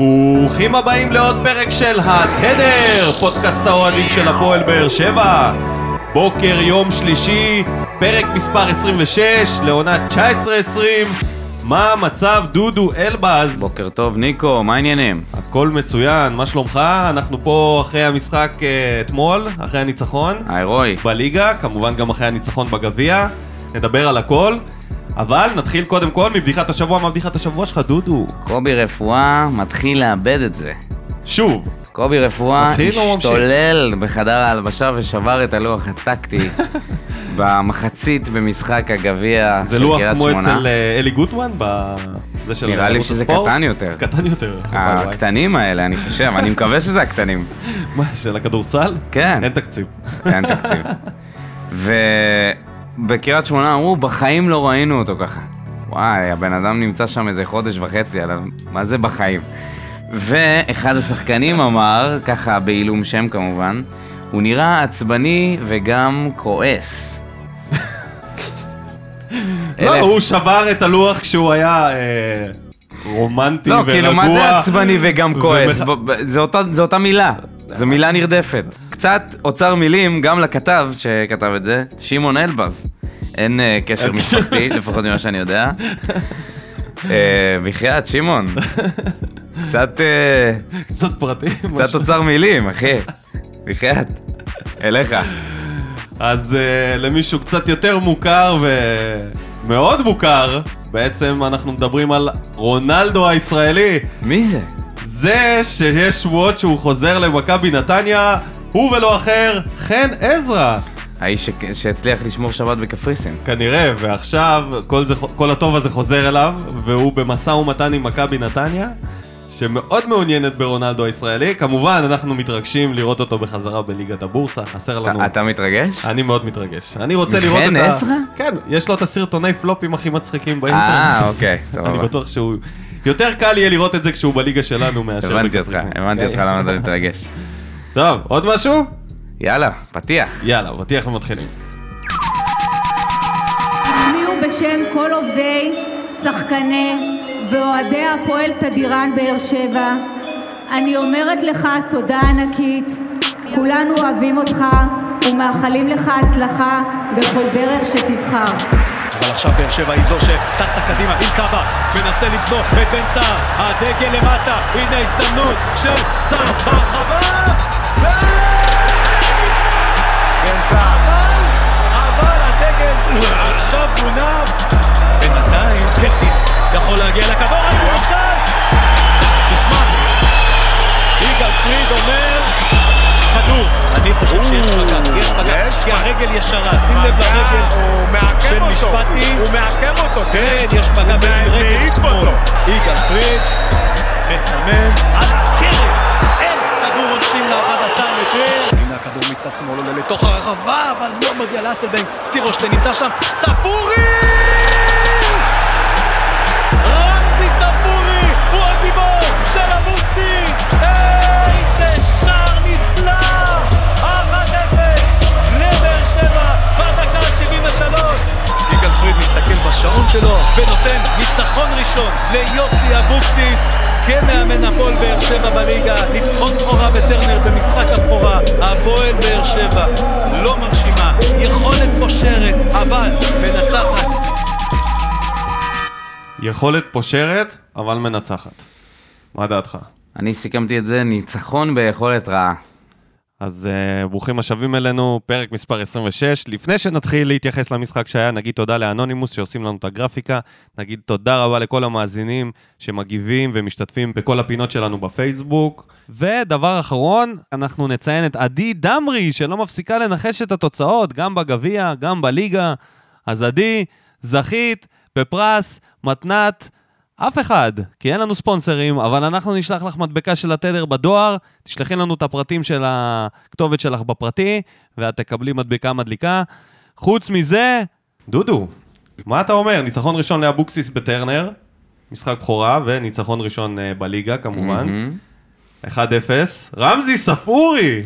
ברוכים הבאים לעוד פרק של התדר, פודקאסט האוהדים של הפועל באר שבע. בוקר יום שלישי, פרק מספר 26, לעונה 19-20. מה המצב, דודו אלבז? בוקר טוב, ניקו, מה העניינים? הכל מצוין, מה שלומך? אנחנו פה אחרי המשחק אה, אתמול, אחרי הניצחון. ההירואי. בליגה, כמובן גם אחרי הניצחון בגביע. נדבר על הכל. אבל נתחיל קודם כל מבדיחת השבוע, מה בדיחת השבוע שלך, דודו? קובי רפואה מתחיל לאבד את זה. שוב, קובי רפואה? השתולל בחדר ההלבשה ושבר את הלוח הטקטי במחצית במשחק הגביע זה של לוח קריית כמו שמונה. אצל אה, אלי גוטמן, בזה של נראה לי שזה הספורט? קטן יותר. קטן יותר. הקטנים האלה, אני חושב, אני מקווה שזה הקטנים. מה, של הכדורסל? כן. אין תקציב. אין תקציב. ובקריית שמונה אמרו, בחיים לא ראינו אותו ככה. וואי, הבן אדם נמצא שם איזה חודש וחצי, על ה- מה זה בחיים? ואחד השחקנים אמר, ככה בעילום שם כמובן, הוא נראה עצבני וגם כועס. לא, הוא שבר את הלוח כשהוא היה אה, רומנטי לא, ורגוע. כאילו, מה זה עצבני וגם כועס? זה אותה מילה, זו מילה נרדפת. קצת אוצר מילים גם לכתב שכתב את זה, שמעון אלבז. אין אה, קשר. משפחתי, לפחות ממה שאני יודע. אה, בחייאת, שמעון. קצת אה, קצת פרטים. קצת. אוצר מילים, אחי. בחייאת. אליך. אז uh, למישהו קצת יותר מוכר ומאוד מוכר, בעצם אנחנו מדברים על רונלדו הישראלי. מי זה? זה שיש שמועות שהוא חוזר למכבי נתניה, הוא ולא אחר, חן עזרא. האיש ש- שהצליח לשמור שבת בקפריסין. כנראה, ועכשיו כל, זה, כל הטוב הזה חוזר אליו, והוא במשא ומתן עם מכבי נתניה, שמאוד מעוניינת ברונלדו הישראלי. כמובן, אנחנו מתרגשים לראות אותו בחזרה בליגת הבורסה, חסר לנו... אתה- אתה מתרגש? אני מאוד מתרגש. אני רוצה לראות את ה... עזרא? כן, יש לו את הסרטוני פלופים הכי מצחיקים באינטרנט. אה, אוקיי, אני סבבה. בטוח שהוא... יותר קל יהיה לראות את זה כשהוא בליגה שלנו מאשר הבנתי אותך. הבנתי אותך כן. למה אתה מתרגש. טוב, עוד משהו? יאללה, פתיח. יאללה, פתיח ומתחילים. השמיעו בשם כל עובדי, שחקני ואוהדי הפועל תדירן באר שבע. אני אומרת לך תודה ענקית. כולנו אוהבים אותך ומאחלים לך הצלחה בכל דרך שתבחר. אבל עכשיו באר שבע היא זו שטסה קדימה עם קאבה, מנסה למצוא את בן סער, הדגל למטה, הנה הזדמנות של סער ברחבה! אבל, אבל הדגל עכשיו גונב! בינתיים קלטיץ יכול להגיע לכדור, עלו עכשיו! תשמע, יגאל פריד אומר, כדור, אני חושב שיש מגע, יש מגע, כי הרגל ישרה, שים לב לרגל הוא מעכב של אותו, משפטי. הוא מעכב אותו, כן, יש מגע בין רגל שמאל. יגאל פריד מסמן על קרן. אין כדור עונשין ל-11 מטר. הנה הכדור מצד שמאל עולה לתוך הרחבה, אבל לא מגיע לאסלבנק. סירושטיין נמצא שם. ספורי! רמזי ספורי הוא הגיבור של אבוקסיס! ה-73 יגאל פריד מסתכל בשעון שלו ונותן ניצחון ראשון ליוסי אבוקסיס כמאמן הפועל באר שבע בליגה ניצחון בכורה בטרנר במשחק הבכורה הפועל באר שבע לא מרשימה יכולת פושרת אבל מנצחת יכולת פושרת, אבל מנצחת. מה דעתך? אני סיכמתי את זה, ניצחון ביכולת רעה. אז uh, ברוכים השבים אלינו, פרק מספר 26. לפני שנתחיל להתייחס למשחק שהיה, נגיד תודה לאנונימוס שעושים לנו את הגרפיקה, נגיד תודה רבה לכל המאזינים שמגיבים ומשתתפים בכל הפינות שלנו בפייסבוק. ודבר אחרון, אנחנו נציין את עדי דמרי, שלא מפסיקה לנחש את התוצאות, גם בגביע, גם בליגה. אז עדי, זכית בפרס מתנת אף אחד, כי אין לנו ספונסרים, אבל אנחנו נשלח לך מדבקה של התדר בדואר, תשלחי לנו את הפרטים של הכתובת שלך בפרטי, ואת תקבלי מדבקה מדליקה. חוץ מזה, דודו, מה אתה אומר? ניצחון ראשון לאבוקסיס בטרנר, משחק בכורה, וניצחון ראשון אה, בליגה כמובן. מהמם. 1-0. רמזי ספורי!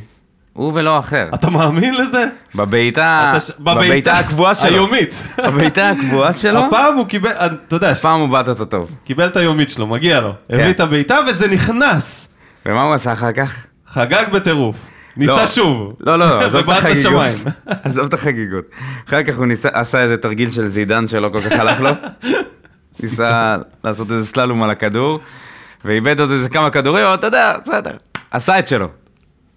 הוא ולא אחר. אתה מאמין לזה? בבעיטה, ש- בבעיטה הקבועה שלו. היומית. בבעיטה הקבועה שלו, הפעם הוא קיבל, אתה יודע, הפעם הוא בעט אותו טוב. קיבל את היומית שלו, מגיע לו. כן. הביא את הבעיטה וזה נכנס. ומה הוא עשה אחר כך? חגג בטירוף. ניסה לא. שוב. לא, לא, עזוב את החגיגות. עזוב את החגיגות. אחר כך הוא ניסה, עשה איזה תרגיל של זידן שלא כל כך הלך לו. ניסה לעשות איזה סללום על הכדור, ואיבד עוד איזה כמה כדורים, אבל אתה יודע, בסדר. עשה את שלו.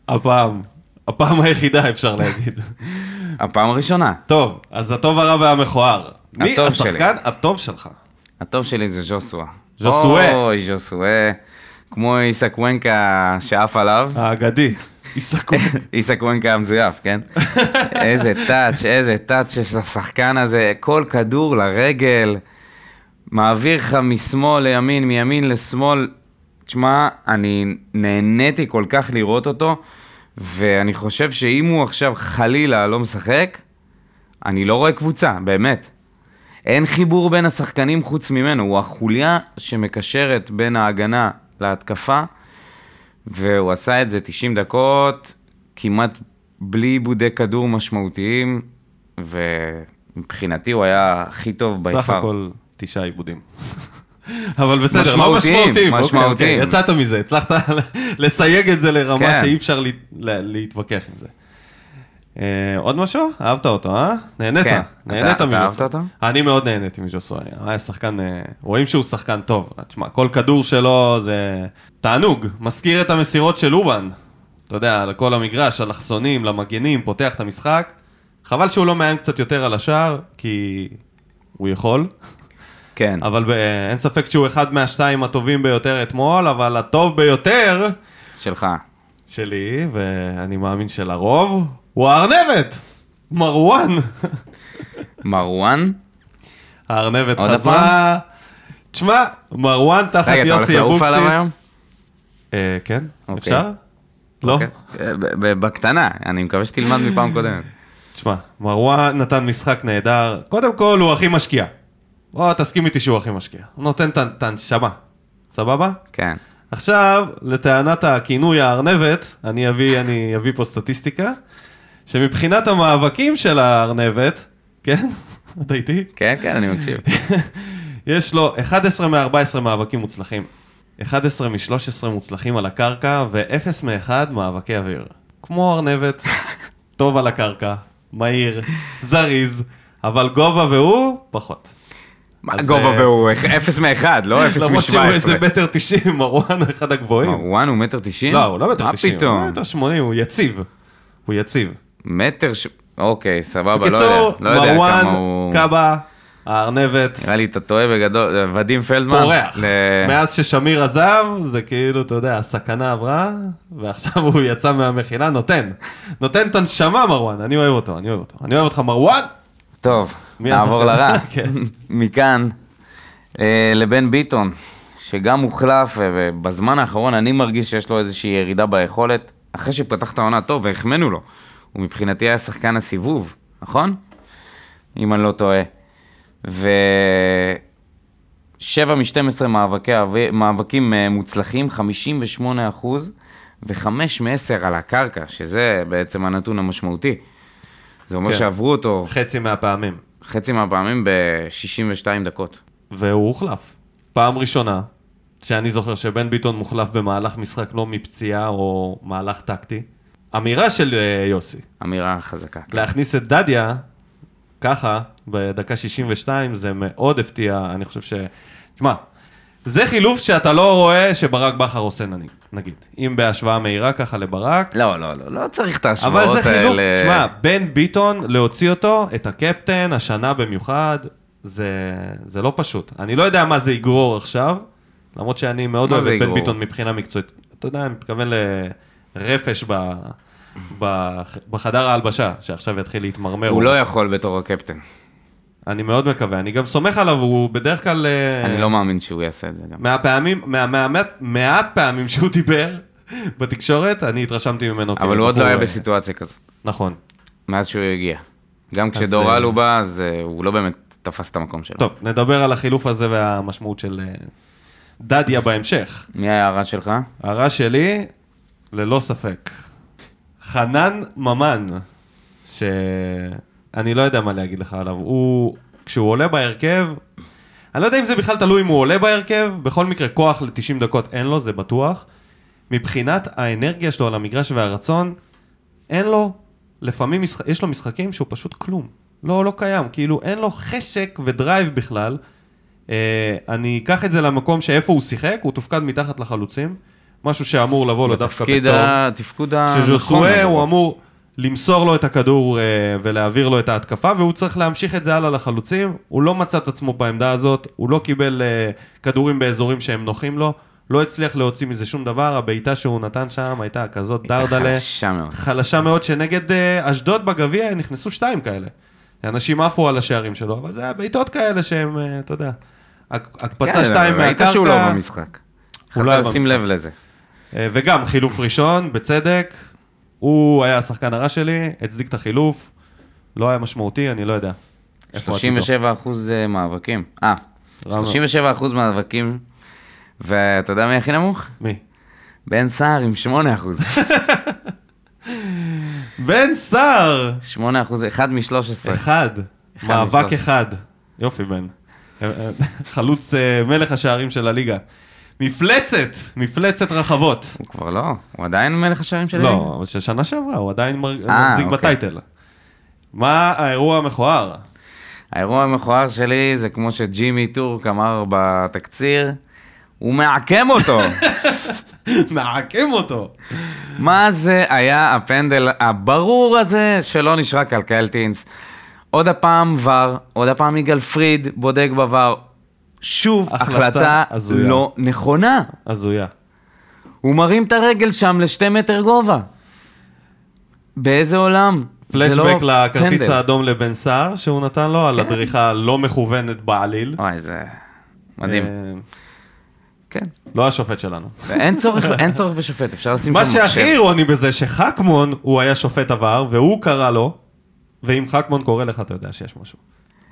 הפעם. הפעם היחידה אפשר להגיד. הפעם הראשונה. טוב, אז הטוב הרע והמכוער. מי הטוב שלי. השחקן הטוב שלך? הטוב שלי זה ז'וסווה. ז'וסואה. אוי, ז'וסואה. כמו איסק וונקה שעף עליו. האגדי. עיסקו. איסק וונקה המזויף, כן? איזה טאץ', איזה טאץ' יש לשחקן הזה. כל כדור לרגל, מעביר לך משמאל לימין, מימין לשמאל. תשמע, אני נהניתי כל כך לראות אותו, ואני חושב שאם הוא עכשיו חלילה לא משחק, אני לא רואה קבוצה, באמת. אין חיבור בין השחקנים חוץ ממנו, הוא החוליה שמקשרת בין ההגנה להתקפה, והוא עשה את זה 90 דקות, כמעט בלי עיבודי כדור משמעותיים, ומבחינתי הוא היה הכי טוב סך ביפר. הכל תשעה עיבודים. אבל בסדר, לא משמעותיים, משמעותיים. אוקיי. אוקיי, יצאת מזה, הצלחת לסייג את זה לרמה כן. שאי אפשר לה- לה- להתווכח עם זה. אה, עוד משהו? אהבת אותו, אה? נהנית? כן. נהנית אתה- אתה מז'וסווה. אהבת אותו? אני מאוד נהניתי מז'וסווה. היה שחקן, אה, רואים שהוא שחקן טוב. תשמע, כל כדור שלו זה תענוג. מזכיר את המסירות של אובן. אתה יודע, לכל המגרש, אלכסונים, למגנים, פותח את המשחק. חבל שהוא לא מאיים קצת יותר על השער, כי הוא יכול. כן. אבל ב- אין ספק שהוא אחד מהשתיים הטובים ביותר אתמול, אבל הטוב ביותר שלך. שלי, ואני מאמין שלרוב, הוא הארנבת! מרואן! מרואן? הארנבת חזרה. תשמע, מרואן תחת רגע, אתה הולך יוסי לעוף אבוקסיס. עליו היום? אה, כן, אוקיי. אפשר? לא? אוקיי. אה, בקטנה, אני מקווה שתלמד מפעם קודמת. תשמע, מרואן נתן משחק נהדר. קודם כל, הוא הכי משקיע. בוא, תסכים איתי שהוא הכי משקיע. הוא נותן את הנשמה. סבבה? כן. עכשיו, לטענת הכינוי הארנבת, אני אביא, אני אביא פה סטטיסטיקה, שמבחינת המאבקים של הארנבת, כן? אתה איתי? כן, כן, אני מקשיב. יש לו 11 מ-14 מאבקים מוצלחים, 11 מ-13 מוצלחים על הקרקע, ו-0 מ-1 מאבקי אוויר. כמו ארנבת, טוב על הקרקע, מהיר, זריז, אבל גובה והוא, פחות. גובה אה, והוא? אפס מאחד, לא אפס למרות שהוא איזה. מטר תשעים, מרואן אחד הגבוהים. מרואן הוא מטר תשעים? לא, הוא לא מטר מה תשעים, הוא פתאום? מטר שמונים, הוא יציב. הוא יציב. מטר ש... אוקיי, סבבה, לא בקיצור, יודע. לא יודע מרואן, הוא... קאבה, הארנבת, נראה לי אתה טועה בגדול. ודים פלדמן? פורח. ל- מאז ששמיר עזב, זה כאילו, אתה יודע, הסכנה עברה, ועכשיו הוא יצא מהמחילה, נותן. נותן את הנשמה, מרואן, אני אוהב אותו, אני אוהב אותו. אני אוהב אותך, מרואן! טוב, נעבור? לרע. כן. מכאן אה, לבן ביטון, שגם הוחלף, ובזמן האחרון אני מרגיש שיש לו איזושהי ירידה ביכולת, אחרי שפתח את העונה טוב והחמאנו לו. הוא מבחינתי היה שחקן הסיבוב, נכון? אם אני לא טועה. ו... 7 מ-12 מאבקי, מאבקים אה, מוצלחים, 58 אחוז, ו-5 מ-10 על הקרקע, שזה בעצם הנתון המשמעותי. זה אומר כן. שעברו אותו חצי מהפעמים. חצי מהפעמים ב-62 דקות. והוא הוחלף. פעם ראשונה שאני זוכר שבן ביטון מוחלף במהלך משחק לא מפציעה או מהלך טקטי. אמירה של אה, יוסי, אמירה חזקה. להכניס את דדיה ככה, בדקה 62, זה מאוד הפתיע, אני חושב ש... תשמע, זה חילוף שאתה לא רואה שברק בכר עושה נגיד, נגיד. אם בהשוואה מהירה ככה לברק, לא, לא, לא, לא צריך את ההשוואות אבל האלה. זה חילוף, תשמע, בן ביטון, להוציא אותו, את הקפטן, השנה במיוחד, זה, זה לא פשוט. אני לא יודע מה זה יגרור עכשיו, למרות שאני מאוד אוהב את בן? ביטון מבחינה מקצועית. אתה יודע, אני מתכוון לרפש ב, בחדר ההלבשה, שעכשיו יתחיל להתמרמר. הוא לא משהו. יכול בתור הקפטן. אני מאוד מקווה, אני גם סומך עליו, הוא בדרך כלל... אה, אני לא מאמין שהוא יעשה את זה גם. מהפעמים, מה, מה, מה, מעט פעמים שהוא דיבר בתקשורת, אני התרשמתי ממנו אבל הוא עוד לא היה אה, בסיטואציה כזאת, נכון. מאז שהוא הגיע. גם אז, כשדור אה, אלו בא, אז הוא לא באמת תפס את המקום שלו. טוב, נדבר על החילוף הזה והמשמעות של דדיה בהמשך. מי היה הרע שלך? הרע שלי, ללא ספק, חנן ממן, שאני לא יודע מה להגיד לך עליו, הוא, כשהוא עולה בהרכב, אני לא יודע אם זה בכלל תלוי אם הוא עולה בהרכב, בכל מקרה כוח ל-90 דקות אין לו, זה בטוח. מבחינת האנרגיה שלו על המגרש והרצון, אין לו, לפעמים משח... יש לו משחקים שהוא פשוט כלום. לא, לא קיים, כאילו אין לו חשק ודרייב בכלל. אה, אני אקח את זה למקום שאיפה הוא שיחק, הוא תופקד מתחת לחלוצים, משהו שאמור לבוא לו דווקא בטוב. התפקוד הנכון. שז'וסואה אבל. הוא אמור למסור לו את הכדור אה, ולהעביר לו את ההתקפה, והוא צריך להמשיך את זה הלאה לחלוצים. הוא לא מצא את עצמו בעמדה הזאת, הוא לא קיבל אה, כדורים באזורים שהם נוחים לו, לא הצליח להוציא מזה שום דבר, הבעיטה שהוא נתן שם הייתה כזאת דרדלה. חלשה מאוד. חלשה מאוד, שנגד אה, אשדוד בגביע נכנסו שתיים כאלה. אנשים עפו על השערים שלו, אבל זה היה בעיטות כאלה שהם, אתה יודע, הק- הקפצה כן, שתיים אבל ראית מהקרקע. שהוא לא במשחק. הוא לא היה לשים במשחק. לב לזה. וגם חילוף ראשון, בצדק, הוא היה השחקן הרע שלי, הצדיק את החילוף, לא היה משמעותי, אני לא יודע. איפה עתידו. 37 אחוז אה, מאבקים. אה, רע מאוד. 37 אחוז מאבקים, ואתה יודע מי הכי נמוך? מי? בן סער עם 8 אחוז. בן סער! 8 אחוז, אחד מ-13. אחד. מאבק. אחד. יופי, בן. אה, אה, חלוץ מלך השערים של הליגה. מפלצת, מפלצת רחבות. הוא כבר לא, הוא עדיין מלך השערים של לא, אבל של שנה שעברה, הוא עדיין מר- אה, מחזיק אוקיי. בטייטל. מה האירוע המכוער? האירוע המכוער שלי זה כמו שג'ימי טורק אמר בתקציר, הוא מעקם אותו. מעקם אותו. מה זה היה הפנדל הברור הזה שלא נשרק על קלטינס? עוד הפעם ור, עוד הפעם יגאל פריד בודק בוור. שוב, החלטה החלטה. לא נכונה. הזויה. הוא מרים את הרגל שם לשתי מטר גובה. באיזה עולם? זה לא פלשבק לכרטיס פנדל. האדום לבן סער, שהוא נתן לו על כן. הדריכה לא מכוונת בעליל. וואי, זה מדהים. אה, כן. לא השופט שלנו. ואין צורך, אין צורך בשופט, אפשר לשים מה שם שהכי מחשב. אירוני בזה, שחכמון הוא היה שופט עבר, והוא קרא לו, ואם חכמון קורא לך, אתה יודע שיש משהו.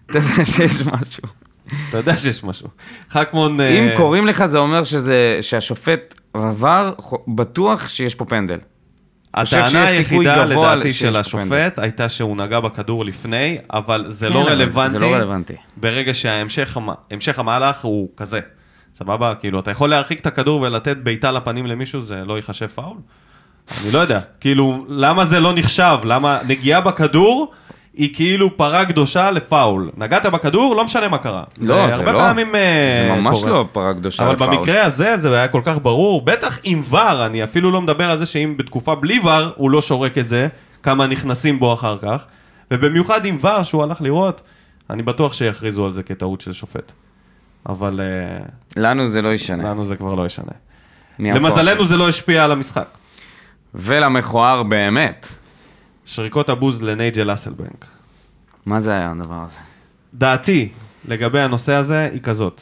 אתה יודע שיש משהו. אתה יודע שיש משהו. חכמון... אם אה, קוראים לך זה אומר שזה, שהשופט עבר, בטוח שיש פה פנדל. הטענה היחידה לדעתי של השופט הייתה שהוא נגע בכדור לפני, אבל זה כן, לא אבל רלוונטי. זה לא רלוונטי. ברגע שההמשך המ- המשך המהלך הוא כזה. סבבה? כאילו, אתה יכול להרחיק את הכדור ולתת בעיטה לפנים למישהו, זה לא ייחשב פאול? אני לא יודע. כאילו, למה זה לא נחשב? למה נגיעה בכדור היא כאילו פרה קדושה לפאול? נגעת בכדור, לא משנה מה קרה. לא, זה זה הרבה לא. פעמים אה, זה ממש קורה. לא פרה קדושה אבל לפאול. במקרה הזה זה היה כל כך ברור, בטח עם ור, אני אפילו לא מדבר על זה שאם בתקופה בלי ור הוא לא שורק את זה, כמה נכנסים בו אחר כך, ובמיוחד עם ור שהוא הלך לראות, אני בטוח שיכריזו על זה כטעות של שופט. אבל אה, לנו זה לא ישנה. לנו זה כבר לא ישנה. למזלנו זה לא השפיע על המשחק. ולמכוער באמת. שריקות הבוז לנייג'ל אסלבנק. מה זה היה הדבר הזה? דעתי לגבי הנושא הזה היא כזאת.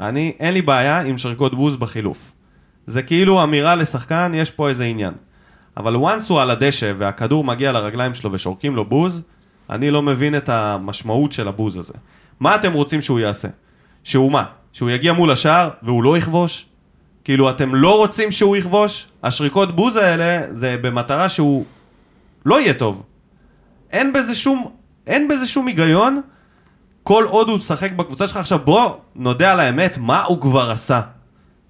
אני, אין לי בעיה עם שריקות בוז בחילוף. זה כאילו אמירה לשחקן, יש פה איזה עניין. אבל once הוא על הדשא והכדור מגיע לרגליים שלו ושורקים לו בוז, אני לא מבין את המשמעות של הבוז הזה. מה אתם רוצים שהוא יעשה? שהוא מה? שהוא יגיע מול השער והוא לא יכבוש? כאילו, אתם לא רוצים שהוא יכבוש? השריקות בוז האלה זה במטרה שהוא לא יהיה טוב. אין בזה שום, אין בזה שום היגיון כל עוד הוא משחק בקבוצה שלך. עכשיו בוא נודה על האמת, מה הוא כבר עשה?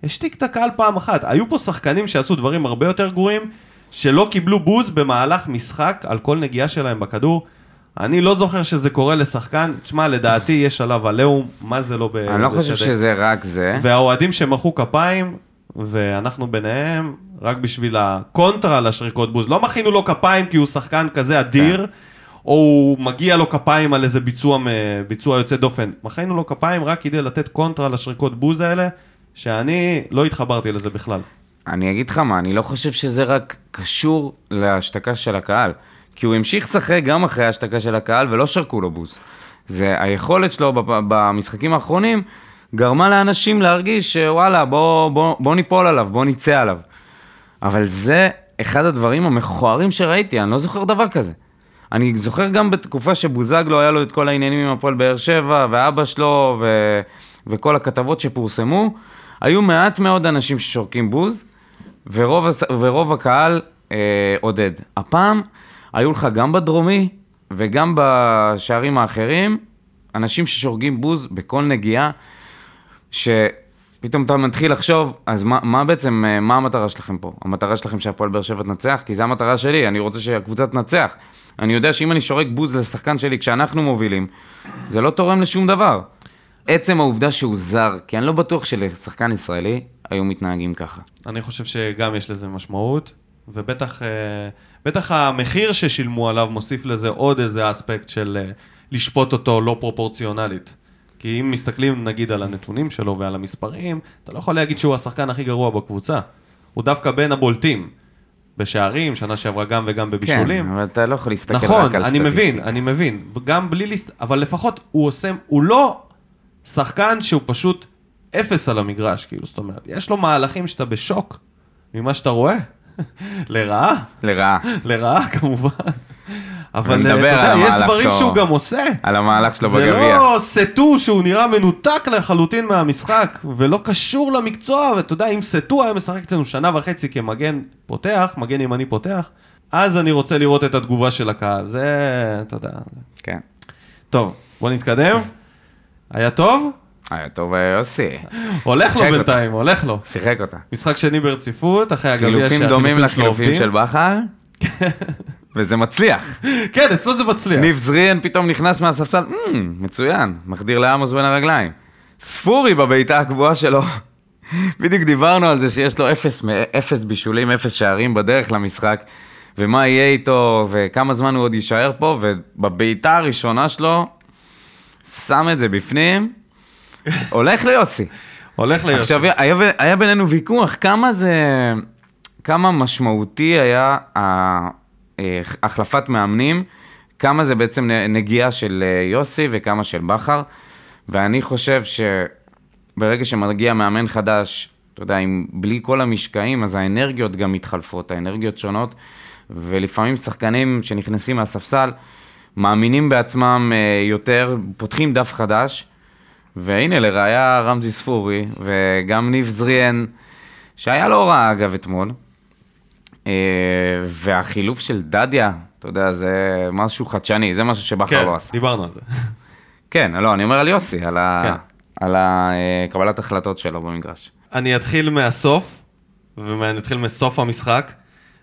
השתיק את הקהל פעם אחת. היו פה שחקנים שעשו דברים הרבה יותר גרועים, שלא קיבלו בוז במהלך משחק על כל נגיעה שלהם בכדור. אני לא זוכר שזה קורה לשחקן, תשמע, לדעתי יש עליו עליהום, מה זה לא ב... אני לא חושב. שזה רק זה. והאוהדים שמחאו כפיים, ואנחנו ביניהם, רק בשביל הקונטרה לשריקות בוז. לא מחאנו לו כפיים כי הוא שחקן כזה אדיר, או הוא מגיע לו כפיים על איזה ביצוע, מ- ביצוע יוצא דופן. מחאנו לו כפיים רק כדי לתת קונטרה לשריקות בוז האלה, שאני לא התחברתי לזה בכלל. אני אגיד לך מה, אני לא חושב שזה רק קשור להשתקה של הקהל. כי הוא המשיך לשחק גם אחרי ההשתקה של הקהל ולא שרקו לו בוז. זה היכולת שלו במשחקים האחרונים גרמה לאנשים להרגיש שוואלה, בוא, בוא, בוא ניפול עליו, בוא נצא עליו. אבל זה אחד הדברים המכוערים שראיתי, אני לא זוכר דבר כזה. אני זוכר גם בתקופה שבוזגלו היה לו את כל העניינים עם הפועל באר שבע, ואבא שלו, ו... וכל הכתבות שפורסמו, היו מעט מאוד אנשים ששורקים בוז, ורוב, הס... ורוב הקהל אה, עודד. הפעם היו לך גם בדרומי וגם בשערים האחרים, אנשים ששורגים בוז בכל נגיעה, שפתאום אתה מתחיל לחשוב, אז מה, מה בעצם, אה, מה המטרה שלכם פה? המטרה שלכם שהפועל באר שבע תנצח? כי זו המטרה שלי, אני רוצה שהקבוצה תנצח. אני יודע שאם אני שורק בוז לשחקן שלי כשאנחנו מובילים, זה לא תורם לשום דבר. עצם העובדה שהוא זר, כי אני לא בטוח שלשחקן ישראלי היו מתנהגים ככה. אני חושב שגם יש לזה משמעות, ובטח אה, בטח המחיר ששילמו עליו מוסיף לזה עוד איזה אספקט של אה, לשפוט אותו לא פרופורציונלית. כי אם מסתכלים נגיד על הנתונים שלו ועל המספרים, אתה לא יכול להגיד שהוא השחקן הכי גרוע בקבוצה. הוא דווקא בין הבולטים. בשערים, שנה שעברה גם וגם בבישולים. כן, אבל אתה לא יכול להסתכל נכון, רק על אני מבין, סטטיסטיקה. אני מבין. גם בלי להסת... אבל לפחות הוא עושה... הוא לא שחקן שהוא פשוט אפס על המגרש, כאילו, זאת אומרת, יש לו מהלכים שאתה בשוק ממה שאתה רואה. לרעה, לרעה. לרעה כמובן. אבל אה, אתה יודע, יש דברים שלו. שהוא גם עושה. על המהלך שלו זה בגביע. לא סטו שהוא נראה מנותק לחלוטין מהמשחק, ולא קשור למקצוע, ואתה יודע, אם סטו היה משחק אצלנו שנה וחצי כמגן פותח, מגן ימני פותח, אז אני רוצה לראות את התגובה של הקהל. זה, אתה יודע. כן. טוב, בוא נתקדם. היה טוב? היה טוב אה, יוסי. הולך לו בינתיים, הולך לו. שיחק אותה. משחק שני ברציפות, אחרי הגביע חילופים דומים שהחילופים שלו לחילופים של בכר, וזה מצליח. כן, אצלו זה מצליח. ניב זריאן פתאום נכנס מהספסל, "מ, מצוין, מחדיר לעמוס בין הרגליים. ספורי בבעיטה הקבועה שלו. בדיוק דיברנו על זה שיש לו אפס, אפס בישולים, אפס שערים בדרך למשחק, ומה יהיה איתו, וכמה זמן הוא עוד יישאר פה, ובבעיטה הראשונה שלו, שם את זה בפנים, הולך ליוסי. הולך ליוסי. עכשיו, היה, היה בינינו ויכוח כמה זה, כמה משמעותי היה ה- החלפת מאמנים, כמה זה בעצם נגיעה של אה, יוסי וכמה של בכר, ואני חושב שברגע שמגיע מאמן חדש, אתה יודע, עם, בלי כל המשקעים, אז האנרגיות גם מתחלפות, האנרגיות שונות, ולפעמים שחקנים שנכנסים מהספסל, מאמינים בעצמם אה, יותר, פותחים דף חדש, והנה לראיה רמזי ספורי, וגם ניב זריאן, שהיה לא רע אגב אתמול, והחילוף של דדיה, אתה יודע, זה משהו חדשני, זה משהו שבכר כן, לא עשה. דיברנו על זה. כן, לא, אני אומר על יוסי, על, ה... כן. על הקבלת החלטות שלו במגרש. אני אתחיל מהסוף, ואני אתחיל מסוף המשחק.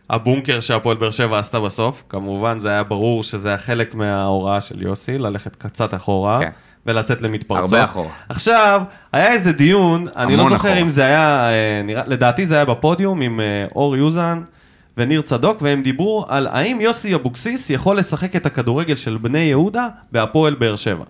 הבונקר שהפועל באר שבע עשתה בסוף, כמובן זה היה ברור שזה היה חלק מההוראה של יוסי, ללכת קצת אחורה, כן. ולצאת למתפרצות. הרבה אחורה. עכשיו, היה איזה דיון, אני לא זוכר אחורה. אם זה היה, אה, נראה, לדעתי זה היה בפודיום עם אה, אור יוזן וניר צדוק, והם דיברו על האם יוסי אבוקסיס יכול לשחק את הכדורגל של בני יהודה בהפועל באר שבע,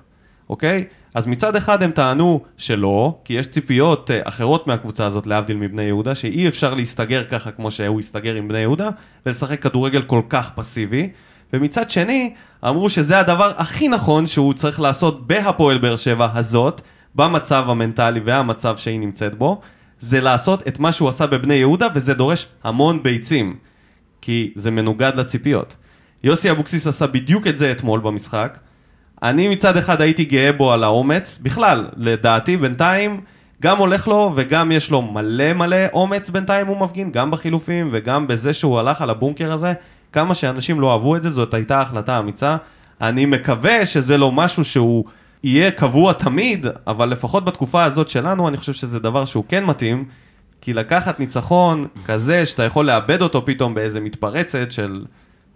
אוקיי? אז מצד אחד הם טענו שלא, כי יש ציפיות אה, אחרות מהקבוצה הזאת, להבדיל מבני יהודה, שאי אפשר להסתגר ככה כמו שהוא הסתגר עם בני יהודה, ולשחק כדורגל כל כך פסיבי. ומצד שני, אמרו שזה הדבר הכי נכון שהוא צריך לעשות בהפועל באר שבע הזאת, במצב המנטלי והמצב שהיא נמצאת בו, זה לעשות את מה שהוא עשה בבני יהודה, וזה דורש המון ביצים, כי זה מנוגד לציפיות. יוסי אבוקסיס עשה בדיוק את זה אתמול במשחק. אני מצד אחד הייתי גאה בו על האומץ, בכלל, לדעתי בינתיים גם הולך לו וגם יש לו מלא מלא אומץ בינתיים הוא מפגין, גם בחילופים וגם בזה שהוא הלך על הבונקר הזה. כמה שאנשים לא אהבו את זה, זאת הייתה החלטה אמיצה. אני מקווה שזה לא משהו שהוא יהיה קבוע תמיד, אבל לפחות בתקופה הזאת שלנו, אני חושב שזה דבר שהוא כן מתאים, כי לקחת ניצחון כזה שאתה יכול לאבד אותו פתאום באיזה מתפרצת של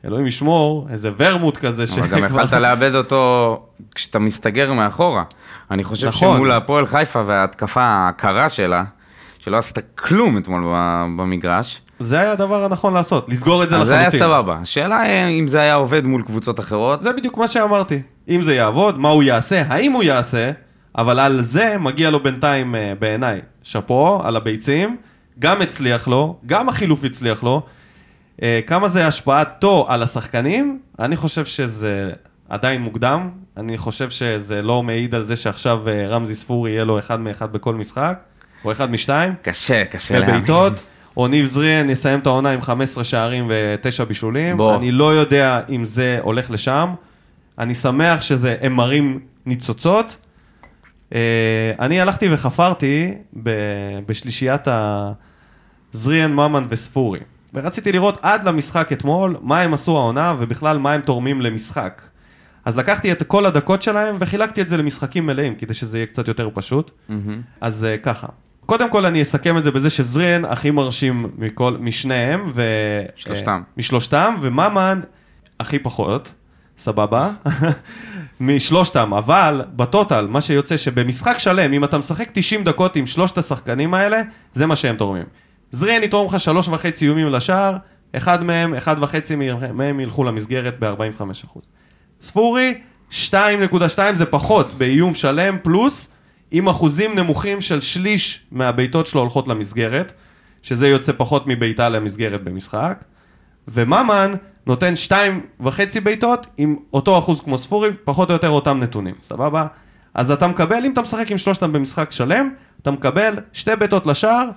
אלוהים ישמור, איזה ורמוט כזה אבל גם יכלת לאבד אותו כשאתה מסתגר מאחורה. אני חושב נכון. שמול הפועל חיפה וההתקפה הקרה שלה, שלא עשית כלום אתמול במגרש, זה היה הדבר הנכון לעשות, לסגור את זה לחלוטין. זה היה סבבה. השאלה אם זה היה עובד מול קבוצות אחרות. זה בדיוק מה שאמרתי. אם זה יעבוד, מה הוא יעשה, האם הוא יעשה, אבל על זה מגיע לו בינתיים אה, בעיניי. שאפו על הביצים, גם הצליח לו, גם החילוף הצליח לו. אה, כמה זה השפעתו על השחקנים? אני חושב שזה עדיין מוקדם. אני חושב שזה לא מעיד על זה שעכשיו אה, רמזי ספורי יהיה לו אחד מאחד בכל משחק, או אחד משתיים. קשה, קשה להאמין. בבעיטות, או ניב זריאן יסיים את העונה עם 15 שערים ו-9 בישולים. בוא. אני לא יודע אם זה הולך לשם. אני שמח שזה, הם מראים ניצוצות. אה, אני הלכתי וחפרתי ב- בשלישיית הזריאן, ממן וספורי. ורציתי לראות עד למשחק אתמול, מה הם עשו העונה, ובכלל מה הם תורמים למשחק. אז לקחתי את כל הדקות שלהם וחילקתי את זה למשחקים מלאים, כדי שזה יהיה קצת יותר פשוט. אז uh, ככה. קודם כל אני אסכם את זה בזה שזריאן הכי מרשים מכל, משניהם, ו... שלושתם. אה, משלושתם, וממן הכי פחות, סבבה? משלושתם, אבל בטוטל, מה שיוצא שבמשחק שלם, אם אתה משחק 90 דקות עם שלושת השחקנים האלה, זה מה שהם תורמים. זריאן יתרום לך שלוש וחצי איומים לשער, אחד מהם, אחד וחצי מהם ילכו למסגרת ב-45%. ספורי, 2.2 זה פחות באיום שלם, פלוס עם אחוזים נמוכים של שליש מהבעיטות שלו הולכות למסגרת, שזה יוצא פחות מבעיטה למסגרת במשחק. וממן נותן שתיים וחצי בעיטות עם אותו אחוז כמו ספורי, פחות או יותר אותם נתונים, סבבה? אז אתה מקבל, אם אתה משחק עם שלושתם במשחק שלם, אתה מקבל שתי בעיטות לשער,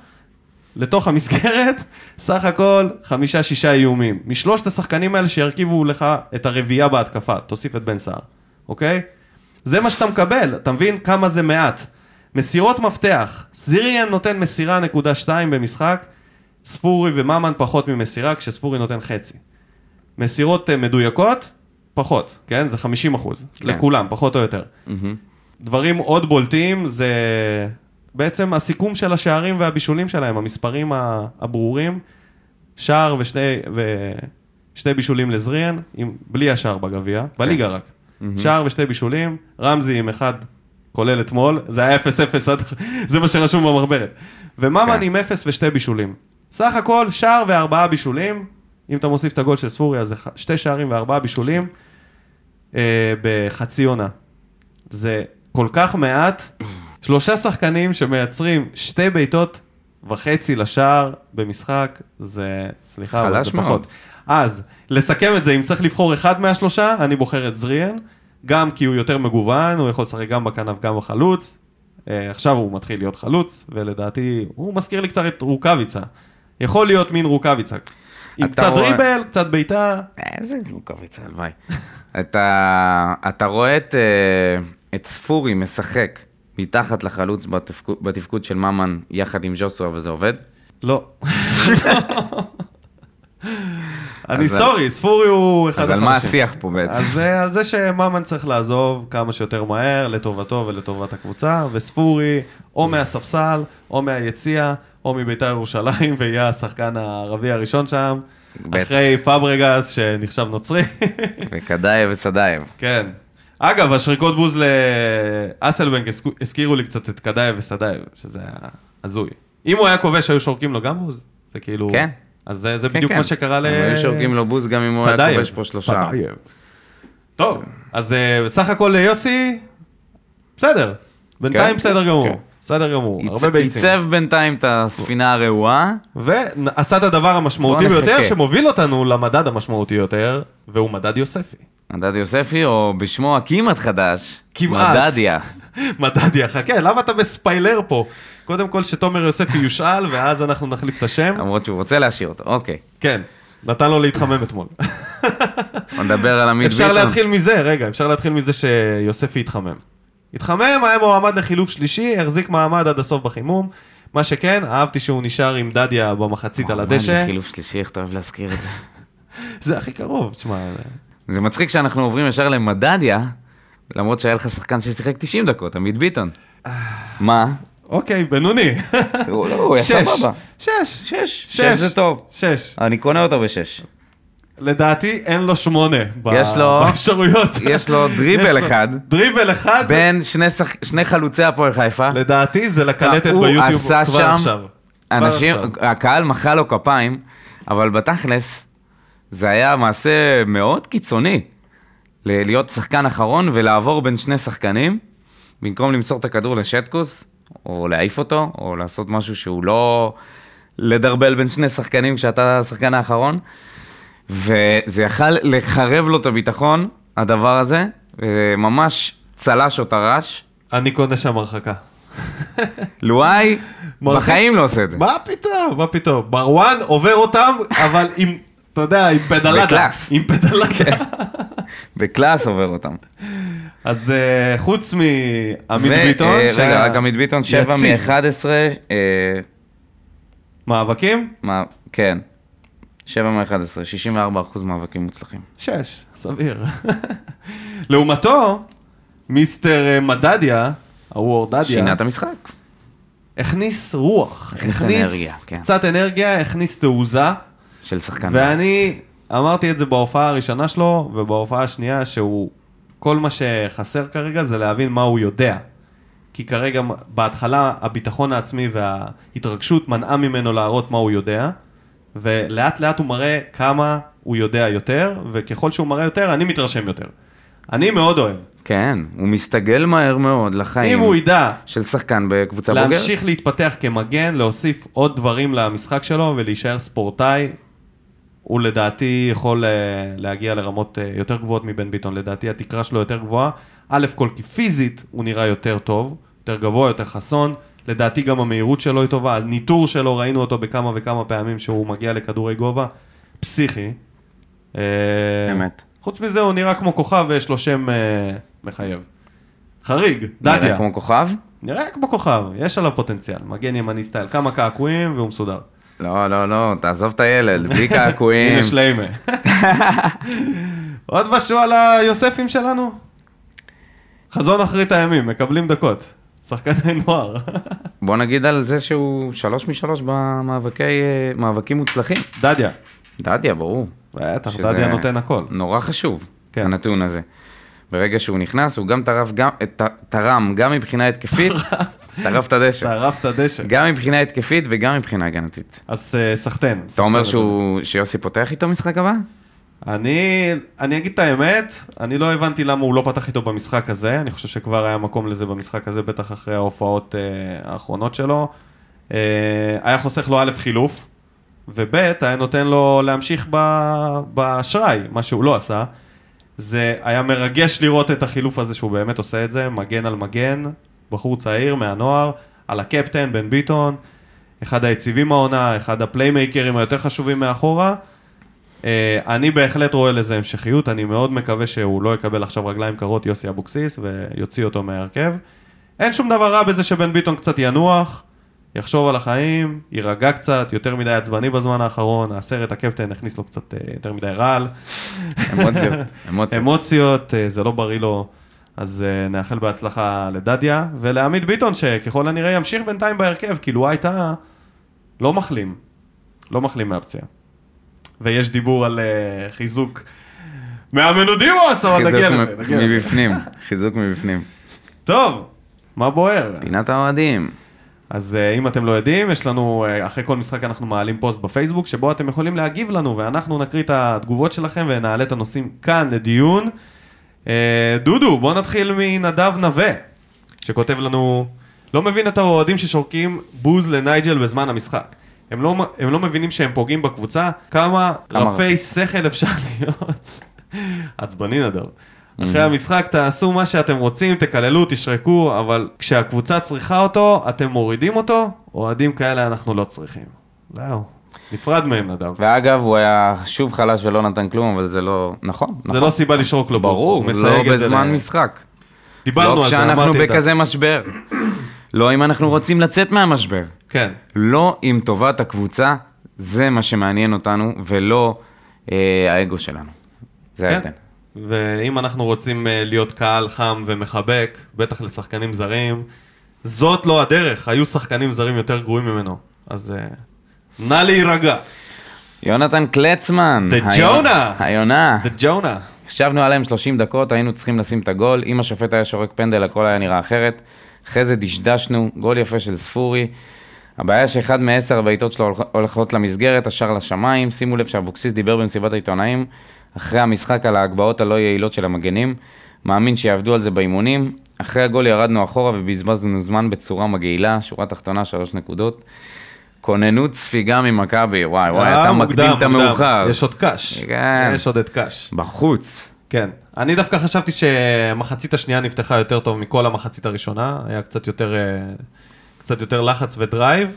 לתוך המסגרת, סך הכל חמישה-שישה איומים. משלושת השחקנים האלה שירכיבו לך את הרביעייה בהתקפה, תוסיף את בן סער, אוקיי? זה מה שאתה מקבל, אתה מבין כמה זה מעט. מסירות מפתח, זיריאן נותן מסירה נקודה שתיים במשחק, ספורי וממן פחות ממסירה, כשספורי נותן חצי. מסירות אה, מדויקות, פחות, כן? זה 50 אחוז, כן. לכולם, פחות או יותר. דברים עוד בולטים זה בעצם הסיכום של השערים והבישולים שלהם, המספרים הברורים, שער ושני, ושני בישולים לזריאן, עם, בלי השער בגביע, בליגה רק. שער ושתי בישולים, רמזי עם אחד, כולל אתמול, זה היה 0-0, עד- זה מה שרשום במחברת. וממן כן. עם 0 ושתי בישולים. סך הכל, שער וארבעה בישולים, אם אתה מוסיף את הגול של ספורי, אז זה שתי שערים וארבעה בישולים אה, בחצי עונה. זה כל כך מעט, שלושה שחקנים שמייצרים שתי בעיטות וחצי לשער במשחק, זה, סליחה, אבל זה מאוד. פחות. אז, לסכם את זה, אם צריך לבחור אחד מהשלושה, אני בוחר את זריאן, גם כי הוא יותר מגוון, הוא יכול לשחק גם בכנף, גם בחלוץ. אה, עכשיו הוא מתחיל להיות חלוץ, ולדעתי, הוא מזכיר לי קצת את רוקאביצה. יכול להיות מין רוקאביצה. עם קצת רואה- דריבל, קצת בעיטה, איזה רוקאביצה, הלוואי. אתה, אתה רואה את, אה, את ספורי משחק מתחת לחלוץ בתפקוד, בתפקוד של ממן יחד עם ז'וסווה וזה עובד? לא. אני אז- sorry, ספורי הוא אחד אז החלשים. על מה השיח פה בעצם? אז זה על זה שממן צריך לעזוב כמה שיותר מהר, לטובתו ולטובת הקבוצה, וספורי או מהספסל, או מהיציע, או מביתר ירושלים, ויהיה השחקן הערבי הראשון שם, בטח. אחרי פאברגס שנחשב נוצרי. וקדאייב וסדאייב. כן. אגב, השריקות בוז לאסלבנק הזכירו לי קצת את קדאייב וסדאייב, שזה היה הזוי. אם הוא היה כובש, היו שורקים לו גם בוז? זה כאילו... כן. אז זה, זה כן, בדיוק כן. מה שקרה ל... היו שורקים לו בוז גם אם הוא היה. כובש פה שלושה. סדאייב. טוב, אז אה, בסך הכל יוסי, בסדר. בינתיים כן, בסדר גמור. בסדר גמור, הרבה ביצים. ייצב בינתיים את הספינה הרעועה. ועשה את הדבר המשמעותי ביותר. שמוביל אותנו למדד המשמעותי יותר, והוא מדד יוספי. מדד יוספי, או בשמו הכמעט חדש, כמעט. מדדיה. מדדיה, חכה, למה אתה מספיילר פה? קודם כל שתומר יוספי יושאל, ואז אנחנו נחליף את השם. למרות שהוא רוצה להשאיר אותו, אוקיי. כן, נתן לו להתחמם אתמול. נדבר על עמית ביטון. אפשר להתחיל מזה, רגע, אפשר להתחיל מזה שיוספי התחמם. התחמם, היה מועמד לחילוף שלישי, החזיק מעמד עד הסוף בחימום. מה שכן, אהבתי שהוא נשאר עם דדיה במחצית על מועמד הדשא. לחילוף שלישי, איך אתה אוהב להזכיר את זה? זה הכי קרוב, תשמע. זה- מצחיק שאנחנו עוברים ישר למדדיה, למרות שהיה לך שחקן ששיחק 90 דקות, עמית ביטון. מה? אוקיי, בינוני. הוא לא, היה שש. סבבה. שש. שש. שש זה טוב. שש. אני קונה אותו בשש. לדעתי אין לו שמונה. יש לו- באפשרויות. יש לו דריבל יש לו אחד. דריבל אחד. בין שני שח- שני חלוצי הפועל חיפה. לדעתי זה לקלטת הוא ביוטיוב עשה כבר שם- עכשיו. כבר אנשים, עכשיו. הקהל מחא לו כפיים, אבל בתכלס, זה היה מעשה מאוד קיצוני. ל- להיות שחקן אחרון ולעבור בין שני שחקנים, במקום למסור את הכדור לשטקוס, או להעיף אותו, או לעשות משהו שהוא לא לדרבל בין שני שחקנים כשאתה השחקן האחרון. וזה יכל לחרב לו את הביטחון, הדבר הזה, ממש צלש או טרש. אני קונה שם הרחקה. לואי בחיים לא עושה את זה. מה פתאום, מה פתאום. מרואן עובר אותם, אבל עם, אתה יודע, עם פדלדה. בקלאס. עם פדלדה. בקלאס עובר אותם. אז אה, חוץ מעמית ביטון, אה, שהיה רגע, רק עמית ביטון, 7 יציב. מ-11, מאבקים? מה, כן. 7 מ-11, 64 אחוז מאבקים מוצלחים. שש, סביר. לעומתו, מיסטר אה, מדדיה, ההוא אורדדיה, שינה את המשחק. הכניס רוח. הכניס אנרגיה, כן. קצת אנרגיה, הכניס תעוזה, של שחקן. ואני אמרתי את זה בהופעה הראשונה שלו, ובהופעה השנייה, שהוא, כל מה שחסר כרגע זה להבין מה הוא יודע. כי כרגע, בהתחלה, הביטחון העצמי וההתרגשות מנעה ממנו להראות מה הוא יודע, ולאט לאט הוא מראה כמה הוא יודע יותר, וככל שהוא מראה יותר, אני מתרשם יותר. אני מאוד אוהב. כן, הוא מסתגל מהר מאוד לחיים. אם הוא ידע של שחקן בקבוצה בוגרת. להמשיך להתפתח כמגן, להוסיף עוד דברים למשחק שלו ולהישאר ספורטאי, הוא לדעתי יכול אה, להגיע לרמות אה, יותר גבוהות מבן ביטון, לדעתי התקרה שלו יותר גבוהה. א' כל כי פיזית הוא נראה יותר טוב, יותר גבוה, יותר חסון, לדעתי גם המהירות שלו היא טובה, הניטור שלו ראינו אותו בכמה וכמה פעמים שהוא מגיע לכדורי גובה, פסיכי. אה, אמת. חוץ מזה הוא נראה כמו כוכב ויש לו שם אה, מחייב. חריג, דדיה. נראה כמו כוכב? נראה כמו כוכב, יש עליו פוטנציאל, מגן ימני סטייל, כמה קעקועים והוא מסודר. לא, לא, לא, תעזוב את הילד, בלי קעקועים. הנה שליימה. עוד משהו על היוספים שלנו? חזון אחרית הימים, מקבלים דקות. שחקני נוער. בוא נגיד על זה שהוא שלוש משלוש במאבקי, אה, מאבקים מוצלחים. דדיה. דדיה, ברור. בטח, דדיה נותן הכל. נורא חשוב, כן. הנתון הזה. ברגע שהוא נכנס, הוא גם טרף, גם, ת- תרם גם מבחינה התקפית, טרף את הדשא. שרף את הדשא. גם מבחינה התקפית וגם מבחינה הגנתית. אז אה, סחטיין. אתה אומר. שהוא, שיוסי פותח איתו משחק הבא? אני, אני אגיד את האמת, אני לא הבנתי למה הוא לא פתח איתו במשחק הזה, אני חושב שכבר היה מקום לזה במשחק הזה, בטח אחרי ההופעות אה, האחרונות שלו. אה, היה חוסך לו א' חילוף, וב' היה נותן לו להמשיך ב- באשראי, מה שהוא לא עשה. זה היה מרגש לראות את החילוף הזה שהוא באמת עושה את זה, מגן על מגן, בחור צעיר מהנוער, על הקפטן, בן ביטון, אחד היציבים העונה, אחד הפליימייקרים היותר חשובים מאחורה. אה, אני בהחלט רואה לזה המשכיות, אני מאוד מקווה שהוא לא יקבל עכשיו רגליים קרות יוסי אבוקסיס ויוציא אותו מההרכב. אין שום דבר רע בזה שבן ביטון קצת ינוח, יחשוב על החיים, יירגע קצת, יותר מדי עצבני בזמן האחרון, הסרט הקפטן הכניס לו קצת אה, יותר מדי רעל. אמוציות, אמוציות. אמוציות, אה, זה לא בריא לו, אז נאחל בהצלחה לדדיה, ולעמית ביטון, שככל הנראה ימשיך בינתיים בהרכב, כאילו הוא הייתה לא מחלים, לא מחלים מהפציעה. ויש דיבור על אה, חיזוק מאמן דימוס, אבל חיזוק נגיע לזה, לזה. מבפנים, חיזוק מבפנים. טוב, מה בוער? פינת האוהדים. אז uh, אם אתם לא יודעים, יש לנו, uh, אחרי כל משחק אנחנו מעלים פוסט בפייסבוק, שבו אתם יכולים להגיב לנו, ואנחנו נקריא את התגובות שלכם ונעלה את הנושאים כאן לדיון. Uh, דודו, בוא נתחיל מנדב נווה, שכותב לנו, לא מבין את האוהדים ששורקים בוז לנייג'ל בזמן המשחק. הם לא, הם לא מבינים שהם פוגעים בקבוצה, כמה כמה רפי שכל אפשר להיות. עצבני נדב. אחרי המשחק תעשו מה שאתם רוצים, תקללו, תשרקו, אבל כשהקבוצה צריכה אותו, אתם מורידים אותו, אוהדים כאלה אנחנו לא צריכים. זהו, נפרד מהם נדב. ואגב, הוא היה שוב חלש ולא נתן כלום, אבל זה לא... נכון, נכון. זה לא סיבה לשרוק לו בוז. ברור, לא בזמן ל- משחק. דיברנו לא על זה, כשאנחנו אמרתי את זה. בכזה משבר. לא אם אנחנו רוצים לצאת מהמשבר. כן, לא אם טובת הקבוצה, זה מה שמעניין אותנו, ולא אה, האגו שלנו. זה כן. ההבדל. ואם אנחנו רוצים אה, להיות קהל חם ומחבק, בטח לשחקנים זרים, זאת לא הדרך, היו שחקנים זרים יותר גרועים ממנו. אז אה, נא להירגע. יונתן קלצמן. היונה- Jonah. היונה. The Jonah. ישבנו עליהם 30 דקות, היינו צריכים לשים את הגול. אם השופט היה שורק פנדל, הכל היה נראה אחרת. אחרי זה דשדשנו, גול יפה של ספורי. הבעיה שאחד מעשר הבעיטות שלו הולכ- הולכות למסגרת, השאר לשמיים. שימו לב שאבוקסיס דיבר במסיבת העיתונאים אחרי המשחק על ההגבהות הלא יעילות של המגנים. מאמין שיעבדו על זה באימונים. אחרי הגול ירדנו אחורה ובזבזנו זמן בצורה מגעילה, שורה תחתונה, שלוש נקודות. כוננות ספיגה ממכבי, וואי וואי, אה, אתה מקדים את. המאוחר. יש עוד קאש. כן. יש עוד את קאש. בחוץ. כן. אני דווקא חשבתי שהמחצית השנייה נפתחה יותר טוב מכל המחצית הראשונה. היה קצת יותר, אה, קצת יותר לחץ ודרייב.